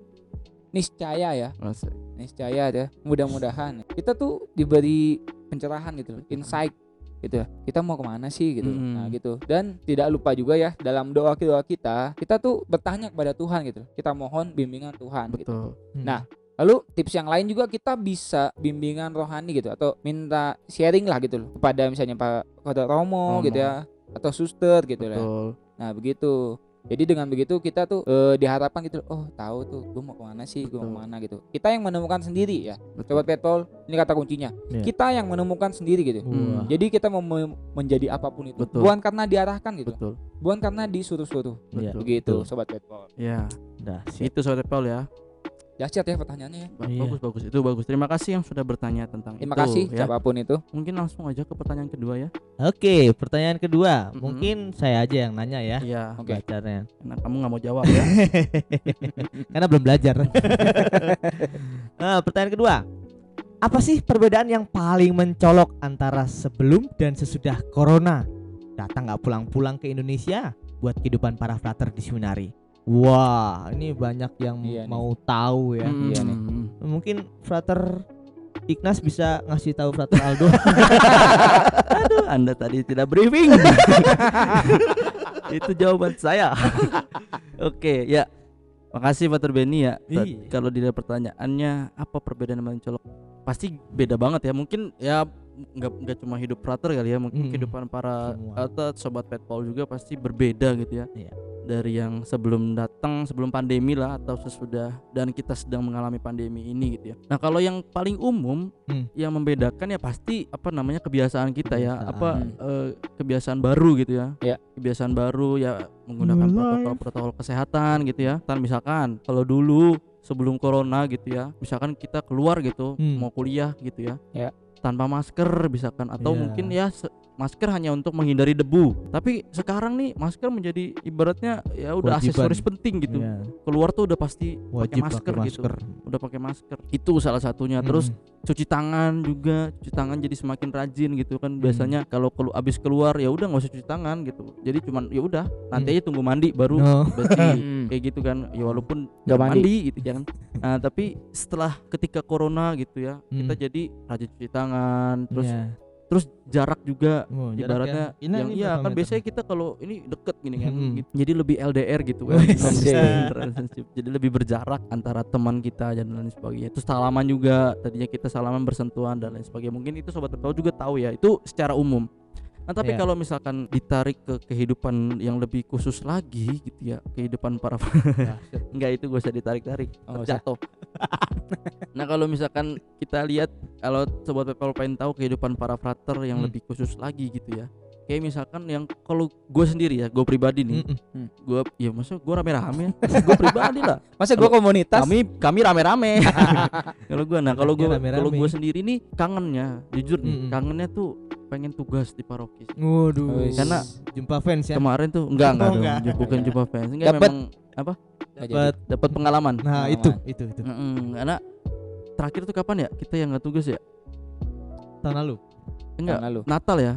niscaya ya. Asik. niscaya ya mudah-mudahan. Kita tuh diberi pencerahan gitu loh insight gitu ya. Kita mau ke mana sih gitu Mm. nah gitu. Dan tidak lupa juga ya dalam doa doa kita kita tuh bertanya kepada Tuhan gitu kita mohon bimbingan Tuhan gitu. Betul. Nah, Lalu tips yang lain juga kita bisa bimbingan rohani gitu atau minta sharing lah gitu loh kepada misalnya Pak Kota Romo, Romo. gitu ya atau suster gitu lah. Betul. Nah begitu. Jadi dengan begitu kita tuh eh, diharapkan gitu loh, oh tahu tuh gue mau ke mana sih, gue mau ke mana gitu. Kita yang menemukan sendiri ya. Betul. Sobat Petpol, ini kata kuncinya. Iya. Kita yang menemukan sendiri gitu. Wah. Jadi kita mau me- menjadi apa pun itu, Betul. bukan karena diarahkan gitu, Betul. bukan karena disuruh-suruh. Iya. Begitu, Betul. Sobat Petpol. Ya, Dah, itu sobat Paul ya. Dahsyat ya pertanyaannya ya. Ba- Iya. Bagus bagus itu bagus. Terima kasih yang sudah bertanya tentang Terima itu. kasih ya. siapa pun itu. Mungkin langsung aja ke pertanyaan kedua ya. Oke, pertanyaan kedua. Mhm. Mungkin saya aja yang nanya ya. Iya. Oke. Bacanya. Karena kamu nggak mau jawab ya. Karena belum belajar. nah, pertanyaan kedua. Apa sih perbedaan yang paling mencolok antara sebelum dan sesudah corona? Datang nggak pulang-pulang ke Indonesia buat kehidupan para frater di Seminari. Wah, ini banyak yang Iya nih. mau tahu ya. Mm, Iya nih. Mungkin frater Ignas bisa ngasih tahu frater Aldo. Aduh, Anda tadi tidak briefing. itu jawaban saya. Oke, ya. Makasih Pak Benny ya. Iya. Kalau dilihat pertanyaannya apa perbedaan yang paling colok? Pasti beda banget ya. Mungkin ya nggak nggak cuma hidup frater kali ya, mungkin Mm. kehidupan para Semua. atau sobat pet Paul juga pasti berbeda gitu ya. Iya. Dari yang sebelum datang, sebelum pandemi lah atau sesudah dan kita sedang mengalami pandemi ini gitu ya. Nah, kalau yang paling umum Hmm. yang membedakan ya pasti apa namanya kebiasaan kita ya, Kebiasaan. apa eh, kebiasaan baru gitu ya. Ya. Kebiasaan baru ya menggunakan protokol-protokol kesehatan gitu ya. Kan misalkan kalau dulu sebelum corona gitu ya, misalkan kita keluar gitu Hmm. mau kuliah gitu ya. Ya. Tanpa masker misalkan atau Iya. mungkin ya se- masker hanya untuk menghindari debu. Tapi sekarang nih masker menjadi ibaratnya ya udah Kewajiban. aksesoris penting gitu. Iya, Keluar tuh udah pasti pakai wajib masker, pakai gitu. masker. Udah pakai masker. Itu salah satunya. Terus Mm. cuci tangan juga cuci tangan jadi semakin rajin gitu kan Hmm. biasanya kalau kelu abis keluar ya udah nggak usah cuci tangan gitu jadi cuman ya udah nanti Hmm. aja tunggu mandi baru No. bersih Hmm. kayak gitu kan ya walaupun Nggak mandi. mandi gitu jangan nah tapi setelah ketika corona gitu ya kita Hmm. jadi rajin cuci tangan terus Iya. Terus jarak juga Oh, jarak ibaratnya ya. Yang ini iya kan meter? biasanya kita kalau ini deket gini kan Hmm. gitu. jadi lebih LDR gitu kan distance relationship. jadi lebih berjarak antara teman kita dan lain sebagainya terus salaman juga tadinya kita salaman bersentuhan dan lain sebagainya mungkin itu sobat tahu juga tahu ya itu secara umum Nah tapi Iya. kalau misalkan ditarik ke kehidupan yang lebih khusus lagi gitu ya kehidupan para enggak itu gak usah ditarik-tarik Oh, jatuh nah kalau misalkan kita lihat kalau sobat people pengen tahu kehidupan para frater yang Hmm. lebih khusus lagi gitu ya kayak misalkan yang kalau gue sendiri ya gue pribadi nih Mm-mm. gue ya maksudnya gue rame-rame gue pribadi lah Masa gua komunitas? kami kami rame-rame kalau gue nah kalau gue kalau gue sendiri nih kangennya jujur nih kangennya tuh pengen tugas di paroki. Waduh. Karena jumpa fans ya. kemarin tuh enggak enggak Oh, dong enggak. bukan Enggak. jumpa fans enggak Dapet. memang apa. Dapat. dapat pengalaman Nah, Pengalaman. itu, itu, itu. Karena terakhir tuh kapan ya kita yang nggak tugas ya Tahun lalu. enggak Tahun lalu. Natal ya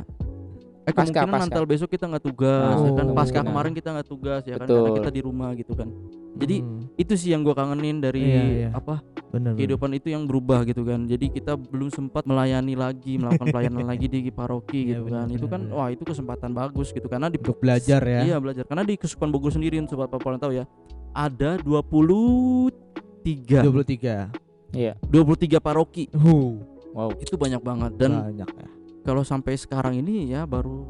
eh Pasca, kemungkinan pasca. Natal besok kita nggak tugas ya kan Oh, pasca benar. kemarin kita nggak tugas ya kan Betul. karena kita di rumah gitu kan jadi Hmm, itu sih yang gua kangenin dari Iya, iya. apa bener. bener. kehidupan itu yang berubah gitu kan jadi kita belum sempat melayani lagi melakukan pelayanan lagi di paroki Iya, gitu benar, kan itu benar, kan benar. wah itu kesempatan bagus gitu karena di Untuk belajar ya. iya belajar karena di Kesukupan Bogor sendiri sobat Papalan tahu ya ada 23 23. Iya. 23 paroki Huh, Wow. itu banyak banget dan banyak ya. Kalau sampai sekarang ini ya baru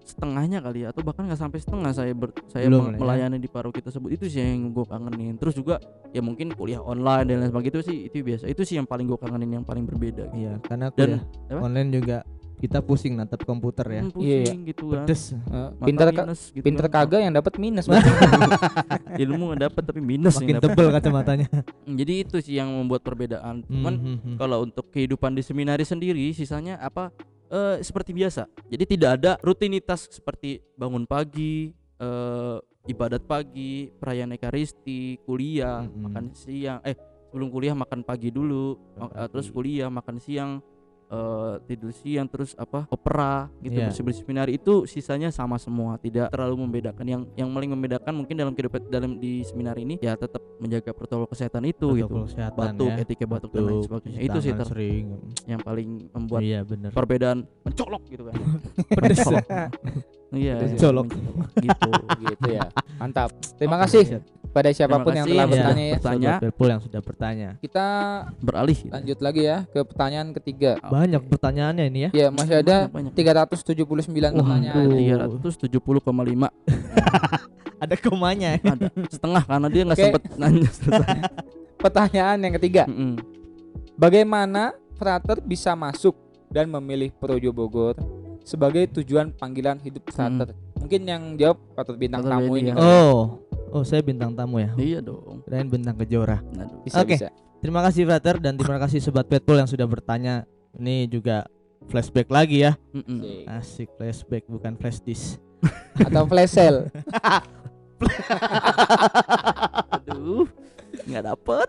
setengahnya kali ya atau bahkan nggak sampai setengah saya ber- saya Belum ya. melayani di paroki tersebut itu sih yang gue kangenin terus juga ya mungkin kuliah online dan lain sebagainya itu sih itu biasa itu sih yang paling gue kangenin yang paling berbeda gitu. Iya, karena dan kuliah apa? online juga kita pusing natap komputer ya. Hmm, Iya, iya. pusing gitu kan Pedes. Mata pinter ka- minus gitu pinter kan. kagak yang dapat minus. ilmu nggak dapat tapi minus Makin yang dapet. tebel kacamatanya. jadi itu sih yang membuat perbedaan cuman Hmm, hmm, hmm. kalau untuk kehidupan di seminari sendiri sisanya apa eh, seperti biasa jadi tidak ada rutinitas seperti bangun pagi eh, ibadat pagi perayaan ekaristi kuliah Mm-mm. makan siang eh sebelum kuliah makan pagi dulu Makan eh, terus pagi. kuliah makan siang eh, tidur siang terus apa opera gitu Iya. bersih bersih seminari itu sisanya sama semua tidak terlalu membedakan yang yang paling membedakan mungkin dalam kehidupan dalam di seminari ini ya tetap menjaga protokol kesehatan itu gitu Protokol kesehatan batuk, ya. etika batuk dan lain sebagainya. Itu sih ter- sering. yang paling membuat Iya perbedaan mencolok gitu kan Pedes. Mencolok. iya ya. Mencolok. gitu gitu ya. Mantap. Terima kasih siap. pada siapa pun yang telah ya. bertanya ya. Bertanya. Yang sudah bertanya. Kita beralih gitu. lanjut lagi ya ke pertanyaan ketiga. Banyak pertanyaannya ini ya. Ya, masih ada Banyak, banyak. 379 pertanyaan. Waduh. 370,5 Ada komanya. ya. ada setengah karena dia nggak Oke. sempet nanya selesai. Pertanyaan yang ketiga. Bagaimana frater bisa masuk dan memilih Projo Bogor sebagai tujuan panggilan hidup frater? Mungkin yang jawab frater bintang Frater tamu ini. ya. ya. Oh. Saya bintang tamu ya. iya dong Kirain bintang kejora. Oke. bisa. Terima kasih Frater dan terima kasih sobat Petpol yang sudah bertanya. Ini juga flashback lagi ya. Mm-mm. Oke. Asik flashback bukan flash disk. Atau flash sale. aduh nggak dapet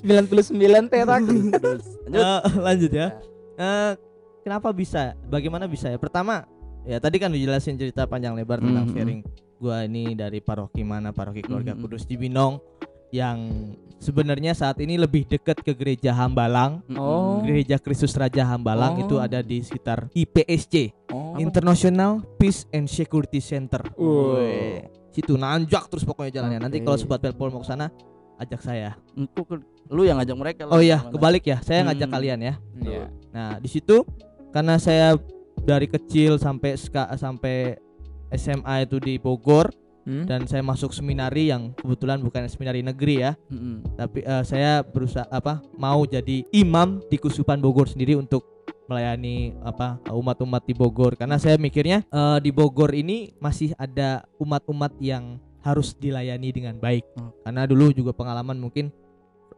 99 terak. terus lanjut Eh, lanjut ya. Eh, kenapa bisa? Bagaimana bisa ya? Pertama, ya tadi kan dijelasin cerita panjang lebar tentang Mhm. sharing gua ini dari paroki mana, paroki keluarga Mhm. Kudus Cibinong yang sebenarnya saat ini lebih dekat ke gereja Hambalang. Oh. Gereja Kristus Raja Hambalang Oh. itu ada di sekitar IPSC, Oh. International Peace and Security Center. Wih, Situ nanjak terus pokoknya jalannya. Nanti Oke. kalau sobat Pelpol mau ke sana, ajak saya. Lu yang ngajak mereka lah Oh iya, kebalik ya. Saya ngajak Hmm. kalian ya. Iya. Nah, di situ karena saya dari kecil sampai ska, sampai SMA itu di Bogor Hmm? dan saya masuk seminari yang kebetulan bukan seminari negeri ya, Mm-mm. tapi eh, saya berusaha apa mau jadi imam di Kusupan Bogor sendiri untuk melayani apa umat-umat di Bogor karena saya mikirnya eh, di Bogor ini masih ada umat-umat yang harus dilayani dengan baik Hmm. karena dulu juga pengalaman mungkin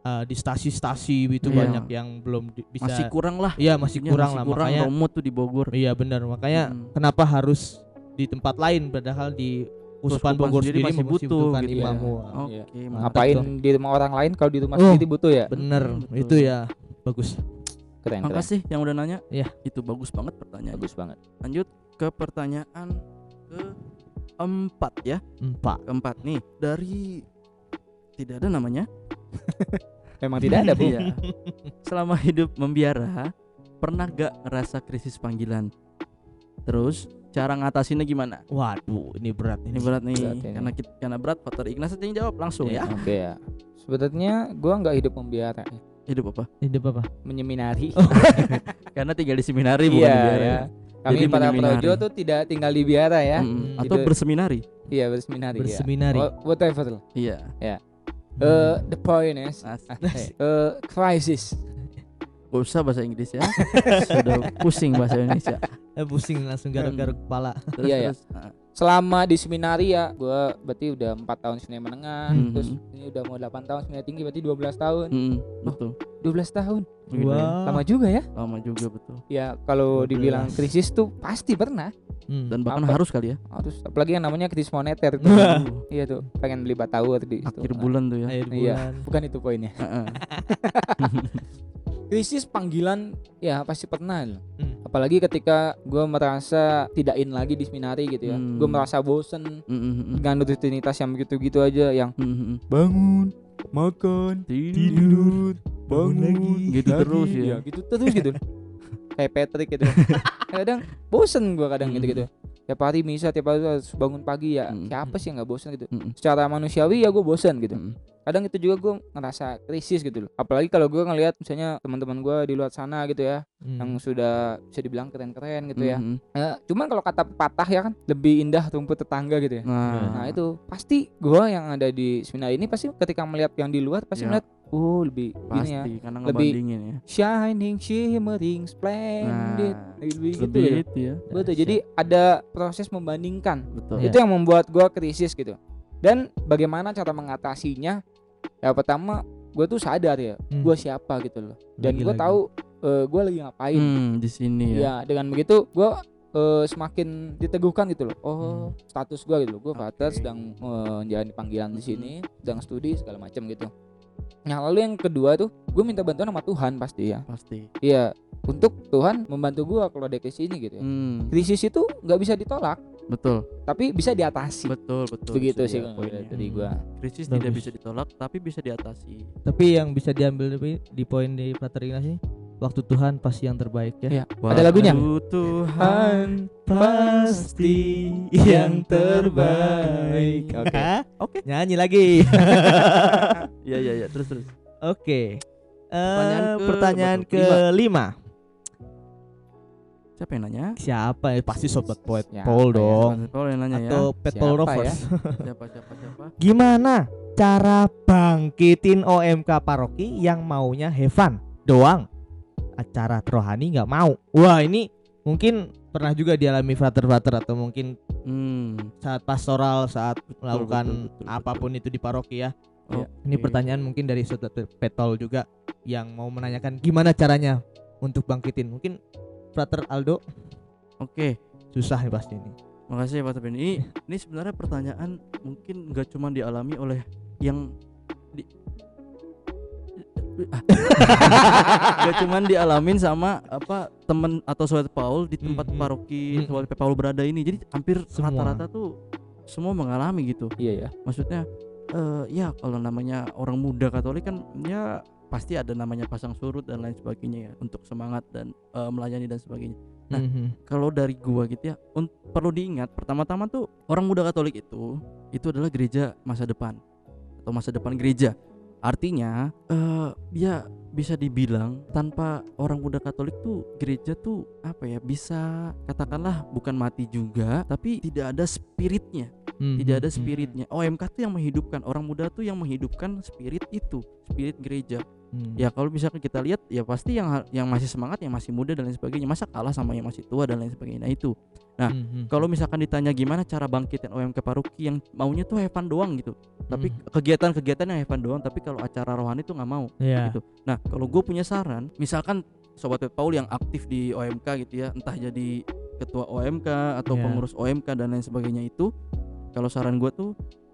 eh, di stasi-stasi itu Iya. banyak yang belum di- bisa masih kurang lah Iya masih kurang masih lah kurang makanya tuh di Bogor iya benar makanya Mm-mm. kenapa harus di tempat lain padahal di Kusupan Bogor sendiri sendiri masih butuh membutuhkan gitu ya. imam. Wah, Oke, Iya. mantap Ngapain tuh. di rumah orang lain kalau di rumah Oh. sendiri butuh ya? Bener betul. itu ya bagus. Keren, keren. Makasih yang udah nanya. Iya. Itu bagus banget pertanyaan. Bagus banget. Lanjut ke pertanyaan ke empat ya. Empat. Keempat nih dari tidak ada namanya. Memang tidak ada, Bu. Iya. Selama hidup membiara pernah gak ngerasa krisis panggilan? Terus cara ngatasinnya gimana? Waduh, ini berat Ini ini. berat nih Berat ini. karena kita, karena berat Faktor Ignas aja yang jawab langsung ya. Oke ya. Sebenarnya gua nggak hidup membiara, ya. Hidup apa? Hidup apa? menyeminari. Karena tinggal di seminari bukan Iya, di biara. ya. Kami Jadi para projo tuh tidak tinggal di biara ya. Hmm. Atau berseminari. Iya, berseminari. ya. Berseminari. Wha- Whatever lah. Iya. Eh, the point is eh, crisis. Gak usah bahasa Inggris ya. Sudah pusing bahasa Indonesia. Eh pusing langsung garuk-garuk kepala. Terus, Iya, iya. terus. Ah, selama di seminari ya gue berarti udah empat tahun seminari menengah Mhm. terus ini udah mau 8 tahun seminari tinggi berarti 12 tahun mm, betul. 12 tahun Gila ya. Wow. lama juga ya Lama juga betul. ya kalau 12. dibilang krisis tuh pasti pernah Hmm. Dan bahkan Apa? harus kali ya. harus apalagi yang namanya krisis moneter tuh. Wah. iya tuh pengen beli batawur di. Akhir bulan tuh ya. Akhir Iya. bulan. bukan itu poinnya Heeh. krisis panggilan ya pasti pernah loh. Hmm. apalagi ketika gue merasa tidak in lagi di seminari gitu ya Hmm. gue merasa bosen Mm, mm, mm. dengan rutinitas yang begitu-gitu aja yang Mm, mm, mm. bangun makan Tidur. bangun Gitu terus ya. gitu terus gitu kayak Patrick gitu kadang bosen gue kadang Hmm. gitu gitu tiap hari misa tiap hari harus bangun pagi ya Hmm. siapa sih yang nggak bosen gitu Mm, mm. secara manusiawi ya gue bosen gitu Mm, kadang itu juga gue ngerasa krisis gitu loh apalagi kalau gue ngelihat misalnya teman-teman gue di luar sana gitu ya Hmm. yang sudah bisa dibilang keren-keren gitu ya mm, mm. Eh, cuman kalau kata pepatah ya kan lebih indah rumput tetangga gitu ya Nah, nah itu pasti gue yang ada di seminar ini pasti ketika melihat yang di luar pasti Ya. melihat oh lebih pasti gini ya karena Lebih- ya. shining shimmering splendid Nah, lebih gitu lebih ya. itu ya. betul jadi ada proses membandingkan Betul. Itu yang membuat gue krisis gitu dan bagaimana cara mengatasinya? Ya pertama gue tuh sadar ya Hmm. gue siapa gitu loh. Dan gue tahu gue lagi ngapain. Hmm, di sini ya. ya dengan begitu gue semakin diteguhkan gitu loh. Oh Hmm. status gue gitu loh. Gue Oke. sedang menjalani panggilan di sini sedang studi segala macam gitu. Nah lalu yang kedua tuh gue minta bantuan sama Tuhan pasti ya. Pasti. iya untuk Tuhan membantu gue kalau ada krisis ini gitu ya. Hmm, krisis itu nggak bisa ditolak betul. tapi bisa diatasi Betul, betul. begitu Itu sih poinnya. dari gue Krisis Bagus. tidak bisa ditolak, tapi bisa diatasi. Tapi yang bisa diambil di, di poin di Frater Ignas ini waktu Tuhan pasti yang terbaik ya. Iya. Ada lagunya? Waktu Tuhan. pasti yang terbaik. Oke. Hah? Oke. Nyanyi lagi. Iya, iya, iya. Terus, terus. Oke. Eh, Pertanyaan ke- pertanyaan kelima. Siapa yang nanya? Siapa ya? Pasti sobat poet Siapa Paul ya? dong. Kalau yang nanya ya. Atau Pet Paul Siapa Rovers. Siapa, siapa, siapa? Gimana cara bangkitin OMK paroki yang maunya Heaven doang? Acara rohani nggak mau. Wah ini mungkin pernah juga dialami frater-frater atau mungkin Hmm. saat pastoral saat melakukan betul, betul, betul. apa pun itu di paroki ya. Iya. Ini Oke. pertanyaan mungkin dari saudara Petol juga yang mau menanyakan gimana caranya untuk bangkitin. Mungkin frater Aldo Oke. susah nih pasti ini. Makasih ya Pak Teben. Ini ini sebenarnya pertanyaan mungkin nggak cuma dialami oleh yang di Gak cuman dialamin sama apa temen atau sobat Paul di tempat Mhm. paroki Mhm. sobat Paul berada ini. Jadi hampir rata-rata tuh semua mengalami gitu. Iya ya. Maksudnya eh ya kalau namanya orang muda Katolik kan ya pasti ada namanya pasang surut dan lain sebagainya ya untuk semangat dan eh, melayani dan sebagainya. Nah, Mhm. kalau dari gua gitu ya un- perlu diingat pertama-tama tuh orang muda Katolik itu itu adalah gereja masa depan atau masa depan gereja artinya eh ya bisa dibilang tanpa orang muda Katolik tuh gereja tuh apa ya bisa katakanlah bukan mati juga tapi tidak ada spiritnya Mhm. tidak ada spiritnya OMK tuh yang menghidupkan orang muda tuh yang menghidupkan spirit itu spirit gereja Mhm. ya kalau misalkan kita lihat ya pasti yang yang masih semangat yang masih muda dan lain sebagainya masa kalah sama yang masih tua dan lain sebagainya nah itu nah, Mhm. kalau misalkan ditanya gimana cara bangkitin OMK Paruki yang maunya tuh fun doang gitu tapi Mhm. kegiatan-kegiatan yang fun doang tapi kalau acara rohani tuh nggak mau Iya. gitu nah kalau gue punya saran misalkan sobat Pet Paul yang aktif di OMK gitu ya entah jadi ketua OMK atau Iya. pengurus OMK dan lain sebagainya itu kalau saran gue tuh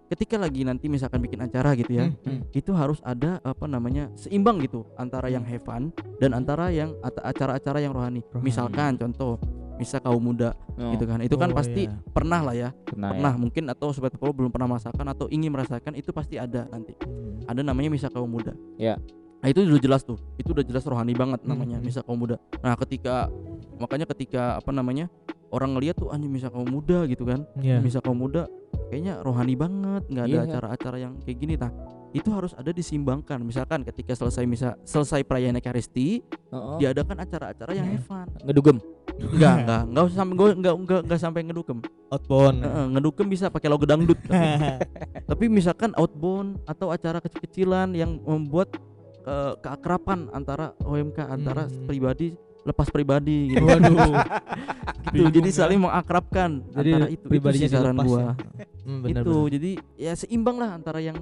ketika lagi nanti misalkan bikin acara gitu ya Mhm. itu harus ada apa namanya seimbang gitu antara yang have fun dan antara yang acara-acara yang rohani. Rohani. Misalkan contoh, misal kaum muda Oh, gitu kan. Itu kan Oh, pasti iya. pernah lah ya. pernah, ya. Pernah mungkin atau sobat Polo belum pernah merasakan atau ingin merasakan itu pasti ada nanti. Mhm. Ada namanya misal kaum muda. Ya. Nah, itu udah jelas tuh. Itu udah jelas rohani banget namanya Mhm. misal kaum muda. Nah, ketika makanya ketika apa namanya? Orang ngeliat tuh anjing misal kaum muda gitu kan. Iya. Misal kaum muda kayaknya rohani banget, nggak ada Iya. acara-acara yang kayak gini. Nah, itu harus ada disimbangkan. Misalkan ketika selesai misal selesai perayaan Ekaristi, Oh, oh. diadakan acara-acara yang Hmm. have fun. ngedugem Enggak, enggak, enggak usah sampai enggak enggak enggak, enggak sampai ngedukem. Outbound. Heeh, ngedukem bisa pakai logo dangdut. tapi, tapi misalkan outbound atau acara kecil-kecilan yang membuat eh, keakraban antara OMK antara Hmm. pribadi lepas pribadi gitu. Waduh. gitu. Jadi saling mengakrabkan Jadi antara itu. pribadinya itu sih saran gua. ya. Hmm, itu. benar. Jadi ya seimbang lah antara yang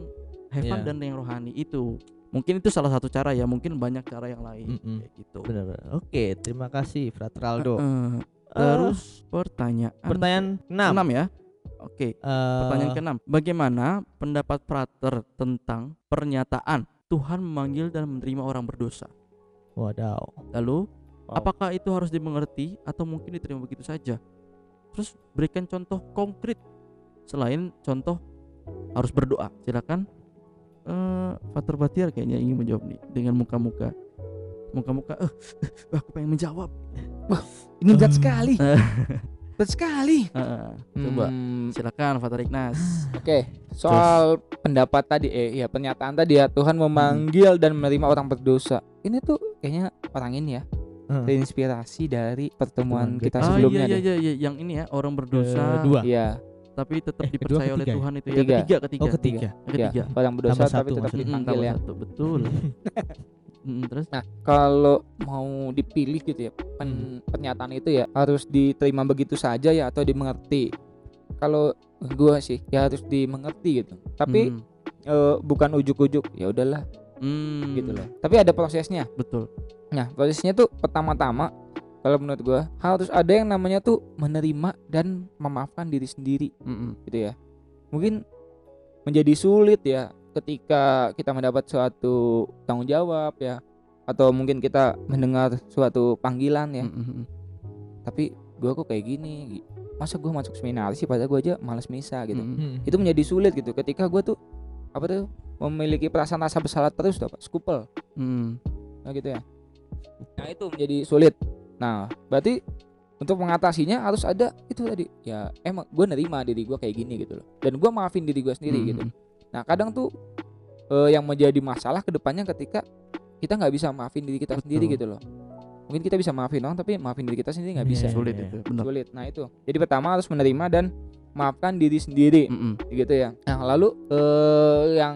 fun Iya. dan yang rohani itu. Mungkin itu salah satu cara ya, mungkin banyak cara yang lain Mm-mm. kayak gitu. Benar, benar. Oke, terima kasih Frateraldo. Eh, terus pertanyaan Pertanyaan 6. enam ya. Oke. Pertanyaan Eh, keenam, bagaimana pendapat Frater tentang pernyataan Tuhan memanggil dan menerima orang berdosa? Wadaw. Lalu, Wow. apakah itu harus dimengerti atau mungkin diterima begitu saja? Terus berikan contoh konkret selain contoh harus berdoa. Silakan. Eh, Frater Batiar kayaknya ingin menjawab nih dengan muka-muka muka-muka eh aku pengen menjawab. Ini berat sekali. Eh, Berat sekali. eh, coba Hmm, silakan Frater Ignas. Oke, soal pendapat tadi eh ya pernyataan tadi ya Tuhan memanggil dan menerima orang berdosa. Ini tuh kayaknya orang ini ya Hmm. terinspirasi dari pertemuan kita. Ah sebelumnya iya iya deh. iya iya, yang ini ya orang berdosa Kedua. Iya, tapi tetap Eh, kedua, dipercaya oleh ketiga ya? Tuhan itu Ketiga. ya ketiga ketiga Oh, ketiga. iya, ketiga orang berdosa Tambah tapi satu tetap. Mm, dipanggil ya. satu betul Mm, terus Nah, kalau mau dipilih gitu ya, pen- pernyataan itu ya harus diterima begitu saja ya atau dimengerti. Kalau gua sih ya harus dimengerti gitu. Tapi Mm, eh, bukan ujuk-ujuk, ya udahlah mm, gitu loh. Tapi ada prosesnya. betul Nah, prosesnya tuh pertama-tama kalau menurut gua harus ada yang namanya tuh menerima dan memaafkan diri sendiri Mm-mm. gitu ya. Mungkin menjadi sulit ya ketika kita mendapat suatu tanggung jawab ya atau mungkin kita mendengar suatu panggilan ya. Mm-mm. Tapi gua kok kayak gini. Masa gua masuk seminar sih padahal gua aja malas misa gitu. Mm-mm. Hmm. Itu menjadi sulit gitu ketika gua tuh apa tuh memiliki perasaan rasa bersalah terus tuh apa? Skupel. Mm. Nah gitu ya. Nah itu menjadi sulit. Nah berarti untuk mengatasinya harus ada itu tadi ya emang gue nerima diri gue kayak gini gitu loh dan gue maafin diri gue sendiri Mm-mm. gitu nah kadang tuh eh, yang menjadi masalah ke depannya ketika kita nggak bisa maafin diri kita sendiri Betul. gitu loh mungkin kita bisa maafin orang tapi maafin diri kita sendiri nggak Iya, bisa iya. sulit itu benar sulit nah itu jadi pertama harus menerima dan maafkan diri sendiri Mm-mm. gitu ya nah lalu eh, yang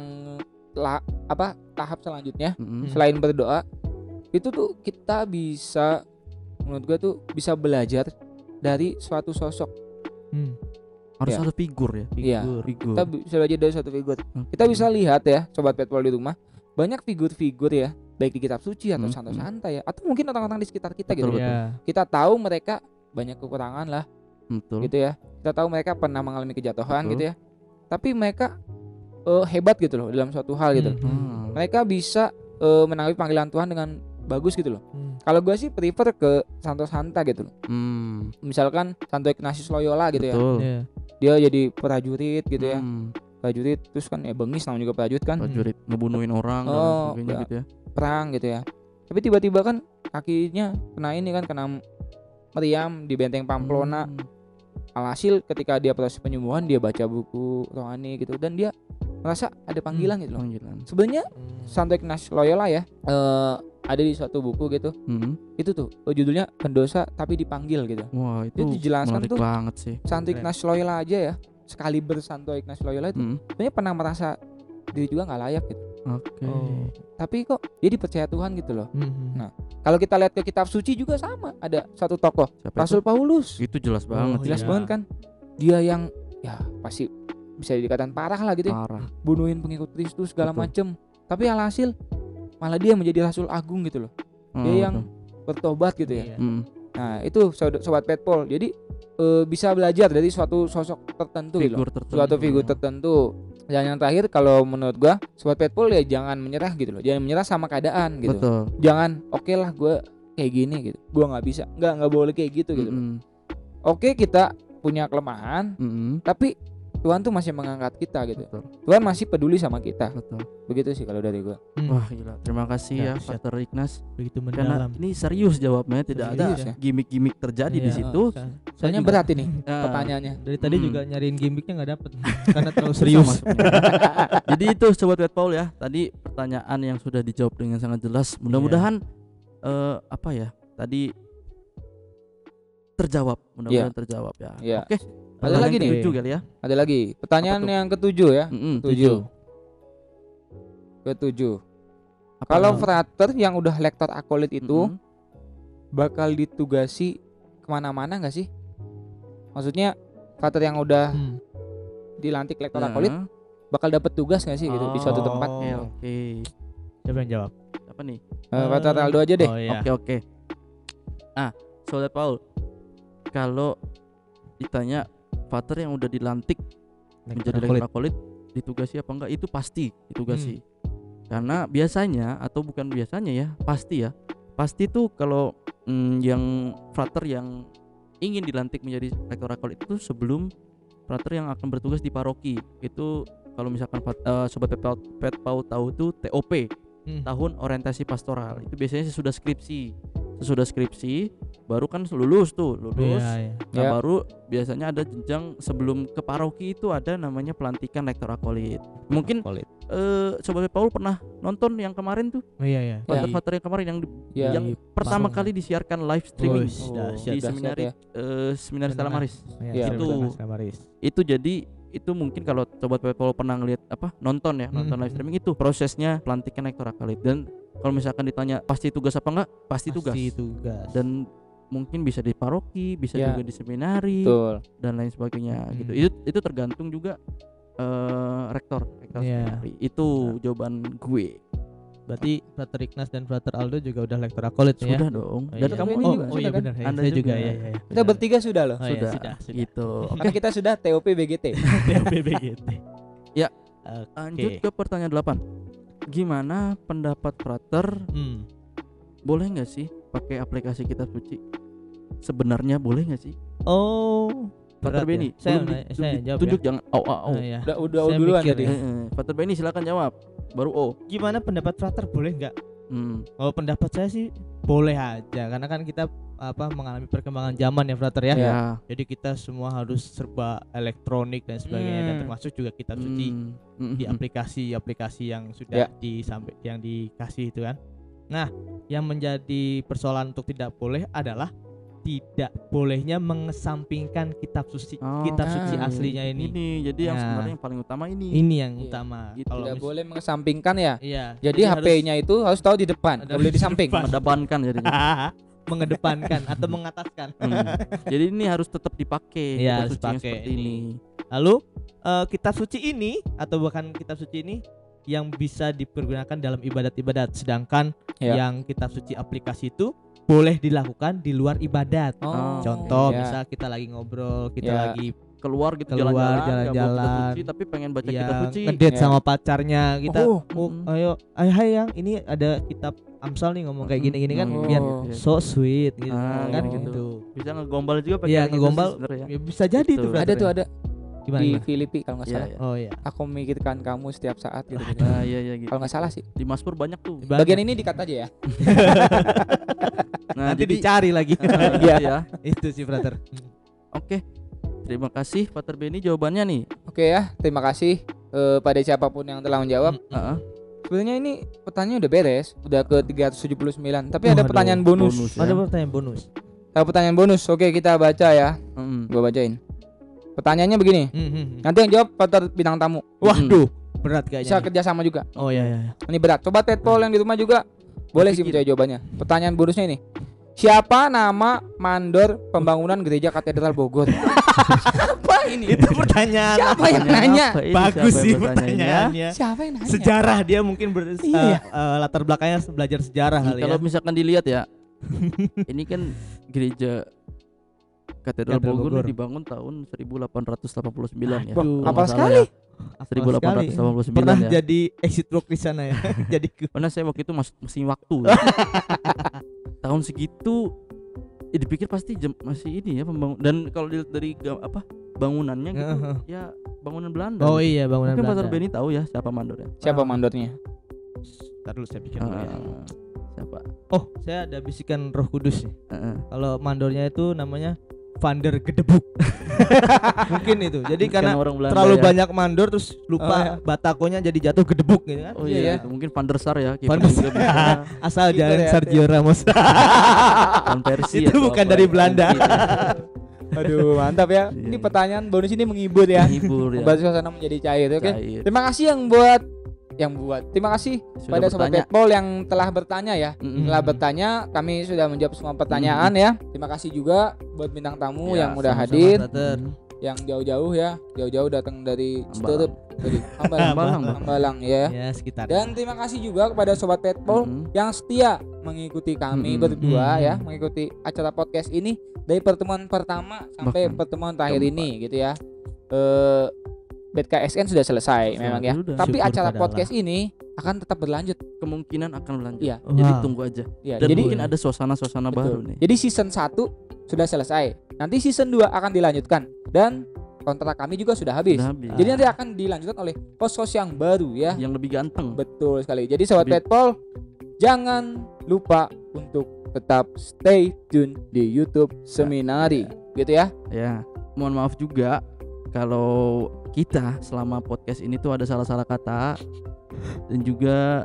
la- apa tahap selanjutnya Mm-mm. selain berdoa itu tuh kita bisa menurut gue tuh bisa belajar dari suatu sosok Hmm. harus Ya. ada figur ya Iya. Figur. figur kita bisa belajar dari suatu figur Hmm. kita bisa lihat ya sobat petpol di rumah banyak figur-figur ya baik di kitab suci atau Hmm, santai-santai ya atau mungkin orang-orang di sekitar kita gitu Betul, Iya. kita tahu mereka banyak kekurangan lah betul gitu ya kita tahu mereka pernah mengalami kejatuhan Betul. gitu ya tapi mereka eh, hebat gitu loh dalam suatu hal gitu Hmm. Hmm. mereka bisa eh, menanggapi panggilan Tuhan dengan bagus gitu loh Hmm. kalau gue sih prefer ke Santo Santa gitu loh Hmm. misalkan Santo Ignatius Loyola gitu ya betul Iya. dia jadi prajurit gitu ya Hmm. prajurit terus kan ya bengis namanya juga prajurit kan prajurit ngebunuhin orang dan Oh, sebagainya ya. gitu ya perang gitu ya tapi tiba-tiba kan kakinya kena ini kan kena meriam di benteng Pamplona Hmm. alhasil ketika dia proses penyembuhan dia baca buku rohani gitu dan dia merasa ada panggilan gitu loh panggilan sebenarnya Hmm. Santo Ignatius Loyola ya eh, ada di suatu buku gitu Hmm. itu tuh eh, judulnya pendosa tapi dipanggil gitu wah itu Itu dijelaskan tuh. banget sih Santo. Ignatius Loyola aja ya sekali bersanto Ignatius Loyola itu Hmm. sebenarnya pernah merasa diri juga nggak layak gitu oke Oh. tapi kok dia dipercaya Tuhan gitu loh Hmm. Nah, kalau kita lihat ke kitab suci juga sama ada satu tokoh Siapa Rasul Paulus itu? itu jelas Oh, banget jelas iya. banget kan dia yang ya pasti bisa dikatakan parah lah gitu ya parah bunuhin pengikut Kristus segala Betul. macem tapi alhasil malah dia menjadi rasul agung gitu loh Oh, dia yang betul. bertobat gitu ya Iya. Hmm. nah itu sobat, petpol jadi eh, bisa belajar dari suatu sosok tertentu gitu loh. figur tertentu suatu figur tertentu dan yang terakhir kalau menurut gua sobat petpol ya jangan menyerah gitu loh jangan menyerah sama keadaan gitu betul jangan oke lah gua kayak gini gitu gua nggak bisa nggak nggak boleh kayak gitu gitu loh. Oke kita punya kelemahan Mm-mm. tapi Tuhan tuh masih mengangkat kita gitu betul Tuhan masih peduli sama kita betul begitu sih kalau dari gua Hmm. wah gila terima kasih ya Dahsyat. Pater Ignas begitu karena mendalam. ini serius jawabnya tidak Serius ada ya. gimmick-gimmick terjadi di Iya. situ Saya soalnya juga- berat ini Ah, pertanyaannya Dari tadi Hmm. juga nyariin gimmicknya nggak dapet karena terlalu serius. Jadi itu sobat Wet Paul ya. Tadi pertanyaan yang sudah dijawab dengan sangat jelas. Mudah-mudahan eh, apa ya? Tadi terjawab. Mudah-mudahan terjawab ya. Iya. Oke. Ada pertanyaan lagi nih. ketujuh kali ya. ada lagi pertanyaan yang ketujuh ya Mm-mm, ketujuh ketujuh Apa kalau yang- frater yang udah lektor akolit itu Mm-mm. bakal ditugasi ke mana-mana nggak sih? Maksudnya frater yang udah Hmm. dilantik lektor Nah, akolit bakal dapat tugas nggak sih gitu di suatu Oh. tempat? Oke oke. Siapa yang jawab? Apa nih? Eh, frater Aldo aja deh. Oh iya. Oke oke. Ah, Saudara Paul, kalau ditanya Pater yang udah dilantik menjadi Akolit. lektor akolit ditugasi apa enggak itu pasti ditugasi. Hmm. Karena biasanya atau bukan biasanya ya, pasti ya. Pasti tuh kalau mm, yang frater yang ingin dilantik menjadi rektor akolit itu sebelum frater yang akan bertugas di paroki. Itu kalau misalkan eh, sobat Pet Pau- Pet Pau tahu tuh TOP, Hmm. tahun orientasi pastoral. Itu biasanya sesudah skripsi. Sesudah skripsi baru kan lulus tuh, lulus. Iya, iya. Nah, Ya. baru biasanya ada jenjang sebelum ke paroki itu ada namanya pelantikan rektor akolit. Mungkin Akolit. eh Sobat Paul pernah nonton yang kemarin tuh, Oh, iya iya. Ya. Fater-Fater yang kemarin yang Ya. yang pertama Parung. kali disiarkan live streaming Oh, dahsyat, di seminari ya. eh, seminari Stella Maris. Iya, Itu. Maris. Itu jadi itu mungkin kalau Sobat Paul pernah ngeliat apa nonton ya, nonton Hmm. live streaming itu prosesnya pelantikan rektor akolit dan kalau misalkan ditanya pasti tugas apa enggak? Pasti tugas. Pasti tugas. Dan mungkin bisa di paroki, bisa Ya. juga di seminari Betul. dan lain sebagainya Hmm. gitu. Itu itu tergantung juga eh rektor, rektor Iya. seminari. Itu jawaban gue. Berarti Frater Ignas dan Frater Aldo juga udah lektor akolit ya? Sudah dong. Oh, Dan iya. kamu ini oh, juga oh sudah iya kan? benar. ya. Anda Saya juga juga. ya, ya, ya. Kita bertiga sudah loh. Oh, iya, sudah. sudah, sudah. Gitu. Karena kita sudah TOP BGT. BBGT. Ya. Oke. Lanjut ke pertanyaan 8. Gimana pendapat frater Hmm. boleh nggak sih pakai aplikasi kitab suci? Sebenarnya boleh nggak sih? Oh. Frater berat ya. Benny, Saya belum di- saya belum jawab ditunjuk ya. jangan oh oh, oh. Oh, iya. Udah udah Saya duluan tadi. ya. Frater Benny silakan jawab. Baru oh. Gimana pendapat Frater boleh nggak? Hmm. Kalau pendapat saya sih boleh aja karena kan kita apa mengalami perkembangan zaman ya Frater ya. Ya. Jadi kita semua harus serba elektronik dan sebagainya dan Hmm. termasuk juga kitab suci Hmm. Hmm, di aplikasi-aplikasi yang sudah Ya. disampai yang dikasih itu kan. Nah, yang menjadi persoalan untuk tidak boleh adalah tidak bolehnya mengesampingkan kitab suci Oh, kitab suci nah, aslinya ini. Ini jadi yang Nah. sebenarnya yang paling utama ini. Ini yang Iya. utama. Gitu. Kalau Tidak mis- boleh mengesampingkan ya. Iya. Jadi harus HP-nya itu harus tahu di depan, Ada nggak boleh di samping. depan. mengedepankan jadinya. mengedepankan atau mengataskan. Hmm. Jadi ini harus tetap dipakai kitab harus suci yang pakai seperti ini. ini. Lalu eh, kitab suci ini atau bahkan kitab suci ini yang bisa dipergunakan dalam ibadat-ibadat sedangkan Ya. yang kitab suci aplikasi itu boleh dilakukan di luar ibadat. Oh, Contoh ya. misal kita lagi ngobrol, kita Ya. lagi Keluar gitu Keluar, jalan-jalan, suci, tapi pengen baca ya kitab suci. ngedate Ya. sama pacarnya kita Oh, oh, mm. ayo ayo hai yang ini ada kitab Amsal nih ngomong kayak gini-gini kan Oh, biar iya. so sweet gitu Ah, kan gitu. gitu. Bisa ngegombal juga pakai Iya, kitab suci ngegombal. sebenarnya. Ya, bisa jadi Gitu. tuh ada tuh ya. ada gimana, di gimana? Filipi kalau nggak Iya, salah. iya. Oh iya. Aku memikirkan kamu setiap saat gitu. gitu. Nah, iya iya gitu. Kalau nggak salah sih. Di Mazmur banyak tuh. Banyak. Bagian ini dikat aja ya. Nah, nanti jadi dicari lagi. Iya ya. itu sih brother. Oke. Terima kasih Pater Benny jawabannya nih. Oke ya, terima kasih eh, pada siapa pun yang telah menjawab. Mm, Heeh. Sebenarnya ini pertanyaannya udah beres, udah ke 379. Tapi ada Waduh, pertanyaan bonus. bonus. ya. Ada pertanyaan bonus. Ada pertanyaan bonus. Oke, kita baca ya. Mm. Gua bacain. Pertanyaannya begini. Hmm, hmm, hmm. Nanti yang jawab Pater bintang tamu. Waduh, berat kayaknya. Bisa kerjasama juga. Oh iya iya. iya. Ini berat. Coba Tetpol yang di rumah juga boleh sih percaya jawabannya. Pertanyaan bonusnya ini. Siapa nama mandor pembangunan gereja katedral Bogor? Siapa ini? Itu pertanyaan. Siapa yang nanya? apa ini? Bagus Siapa sih pertanyaannya. Siapa yang nanya? Sejarah dia mungkin ber, Iya. eh, latar belakangnya belajar sejarah kali kalau ya. misalkan dilihat ya, ini kan gereja Katedral Katedral Bogor, Bogor. dibangun tahun 1889 ya. Aduh. Nggak salah sekali. ya. 1889 Pernah ya. jadi exit work di sana ya. jadi Karena saya waktu itu masih mesin waktu. tahun segitu ya dipikir pasti jam, masih ini ya pembangun dan kalau dilihat dari apa bangunannya gitu Heeh. ya bangunan Belanda. Oh iya bangunan Mungkin Belanda. Benny tahu ya siapa mandornya. Siapa mandornya? Ntar dulu saya pikir dulu ya. Ah, siapa? Oh, saya ada bisikan Roh Kudus nih. Heeh. Kalau mandornya itu namanya Vander Gedebuk. Mungkin itu. Jadi karena orang Belanda terlalu ya. banyak mandor terus lupa Oh, iya. batakonya jadi jatuh gedebuk gitu kan. Oh Iya, iya, ya. itu mungkin Van der Sar ya. Van der juga bisa. Asal Kiper jangan ya, Sergio Ramos. Van Persie Itu bukan dari ya. Belanda. Gitu. Aduh, mantap ya. Iya, Ini iya. pertanyaan bonus ini menghibur ya. Hibur ya. Membuat suasana menjadi cair, oke? Cair. Terima kasih yang buat yang buat. Terima kasih Sudah pada sobat bertanya. Petpol yang telah bertanya ya. Mm-mm. Telah bertanya, kami sudah menjawab semua pertanyaan ya. Terima kasih juga buat bintang tamu Ya, yang udah sama-sama, hadir, yang jauh-jauh ya, jauh-jauh datang dari. Citerup, dari Hambalang, Hambalang, Bang. Hambalang ya. Ya, sekitar. Dan terima kasih juga kepada sobat Petpol Mm-mm. yang setia mengikuti kami Mm-mm. berdua Mm-mm. ya, mengikuti acara podcast ini dari pertemuan pertama sampai Bahkan pertemuan terakhir ini gitu ya. Eh BKSN sudah selesai Sudah, memang ya. sudah. Tapi Syukur acara kepada podcast ini akan tetap berlanjut. kemungkinan akan berlanjut. Iya. Jadi Wow. tunggu aja. Ya, Dan jadi mungkin ada suasana-suasana baru nih. Jadi season 1 sudah selesai. Nanti season 2 akan dilanjutkan dan kontrak kami juga sudah habis. Sudah habis. Jadi nanti akan dilanjutkan oleh host-host yang baru ya. yang lebih ganteng. Betul sekali. Jadi sobat Lebih- Petpol jangan lupa untuk tetap stay tune di YouTube Seminari gitu ya. Ya, mohon maaf juga kalau kita selama podcast ini tuh ada salah-salah kata dan juga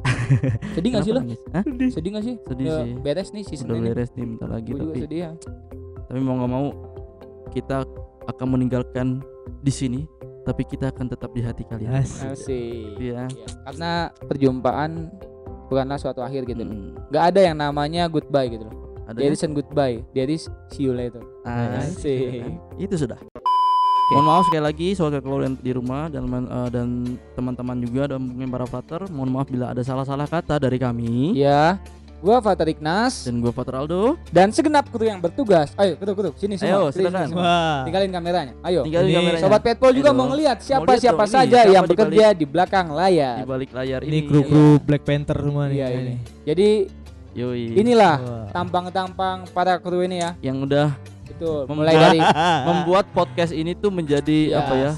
Sedih nggak sih lo? Hah? Sedih nggak sih? Sedih Ya, sih. Beres nih season Udah ini. beres nih bentar lagi juga tapi sedih ya. tapi mau nggak mau kita akan meninggalkan di sini tapi kita akan tetap di hati kalian. Asik. Asik. Iya. Ya, Karena perjumpaan bukanlah suatu akhir gitu loh. Mm, Nggak ada yang namanya goodbye gitu loh. ada There ya? goodbye. There is see you later. Asik. Asik. Itu sudah. Mohon maaf sekali lagi soal kalian di rumah dan eh, dan teman-teman juga dan mungkin para frater. Mohon maaf bila ada salah-salah kata dari kami. Ya, gua Fatar Ignas Dan gue Frater Aldo. dan segenap kru yang bertugas. Ayo, kru kru sini semua. Ayo, Sini, silakan. sini semua. Wah. Tinggalin kameranya. Ayo. Tinggalin Ini kameranya. Sobat Petpol juga Ayo. mau ngelihat Mau siapa saja siapa yang di bekerja di belakang di layar. balik layar Ini ini. kru-kru Black Panther semua nih. Iya ini. Jadi Yoi. inilah tampang-tampang para kru ini ya. yang udah Betul. Membuat- Mulai dari membuat podcast ini tuh menjadi Ya. apa ya?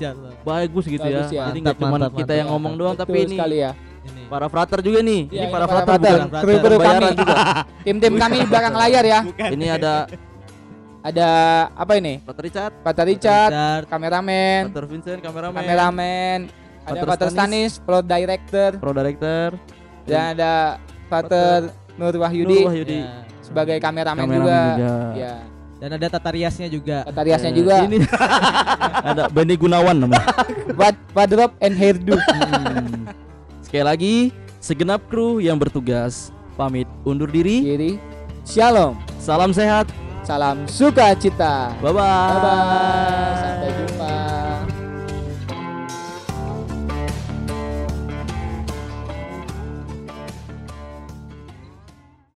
Bagus gitu Bagus ya. ya. Jadi nggak cuma kita mantap. yang ngomong doang betul tapi ini sekali ya. Ini. para frater juga nih. Iya, ini ini para para frater frater. bukan Frater. Kru-kru kami. bayaran juga. Tim-tim kami di belakang layar ya. ini ada Ada apa ini? Frater Richard, Patar Richard, Richard. kameramen, Frater Vincent, kameramen, kameramen, ada Pater Pater Stanis. Stanis, pro director, pro director, dan ada Pater Nur Nur Wahyudi Wahyudi, Ya. sebagai kameramen kameramen juga. juga. Ya, Dan ada tata riasnya juga. Tata riasnya Eh, juga. Ini ada Benny Gunawan namanya. Wardrobe and hairdo. Hmm. Sekali lagi, segenap kru yang bertugas pamit undur diri. Kiri. Shalom. Salam sehat. Salam sukacita. Bye bye. Bye bye. Sampai jumpa.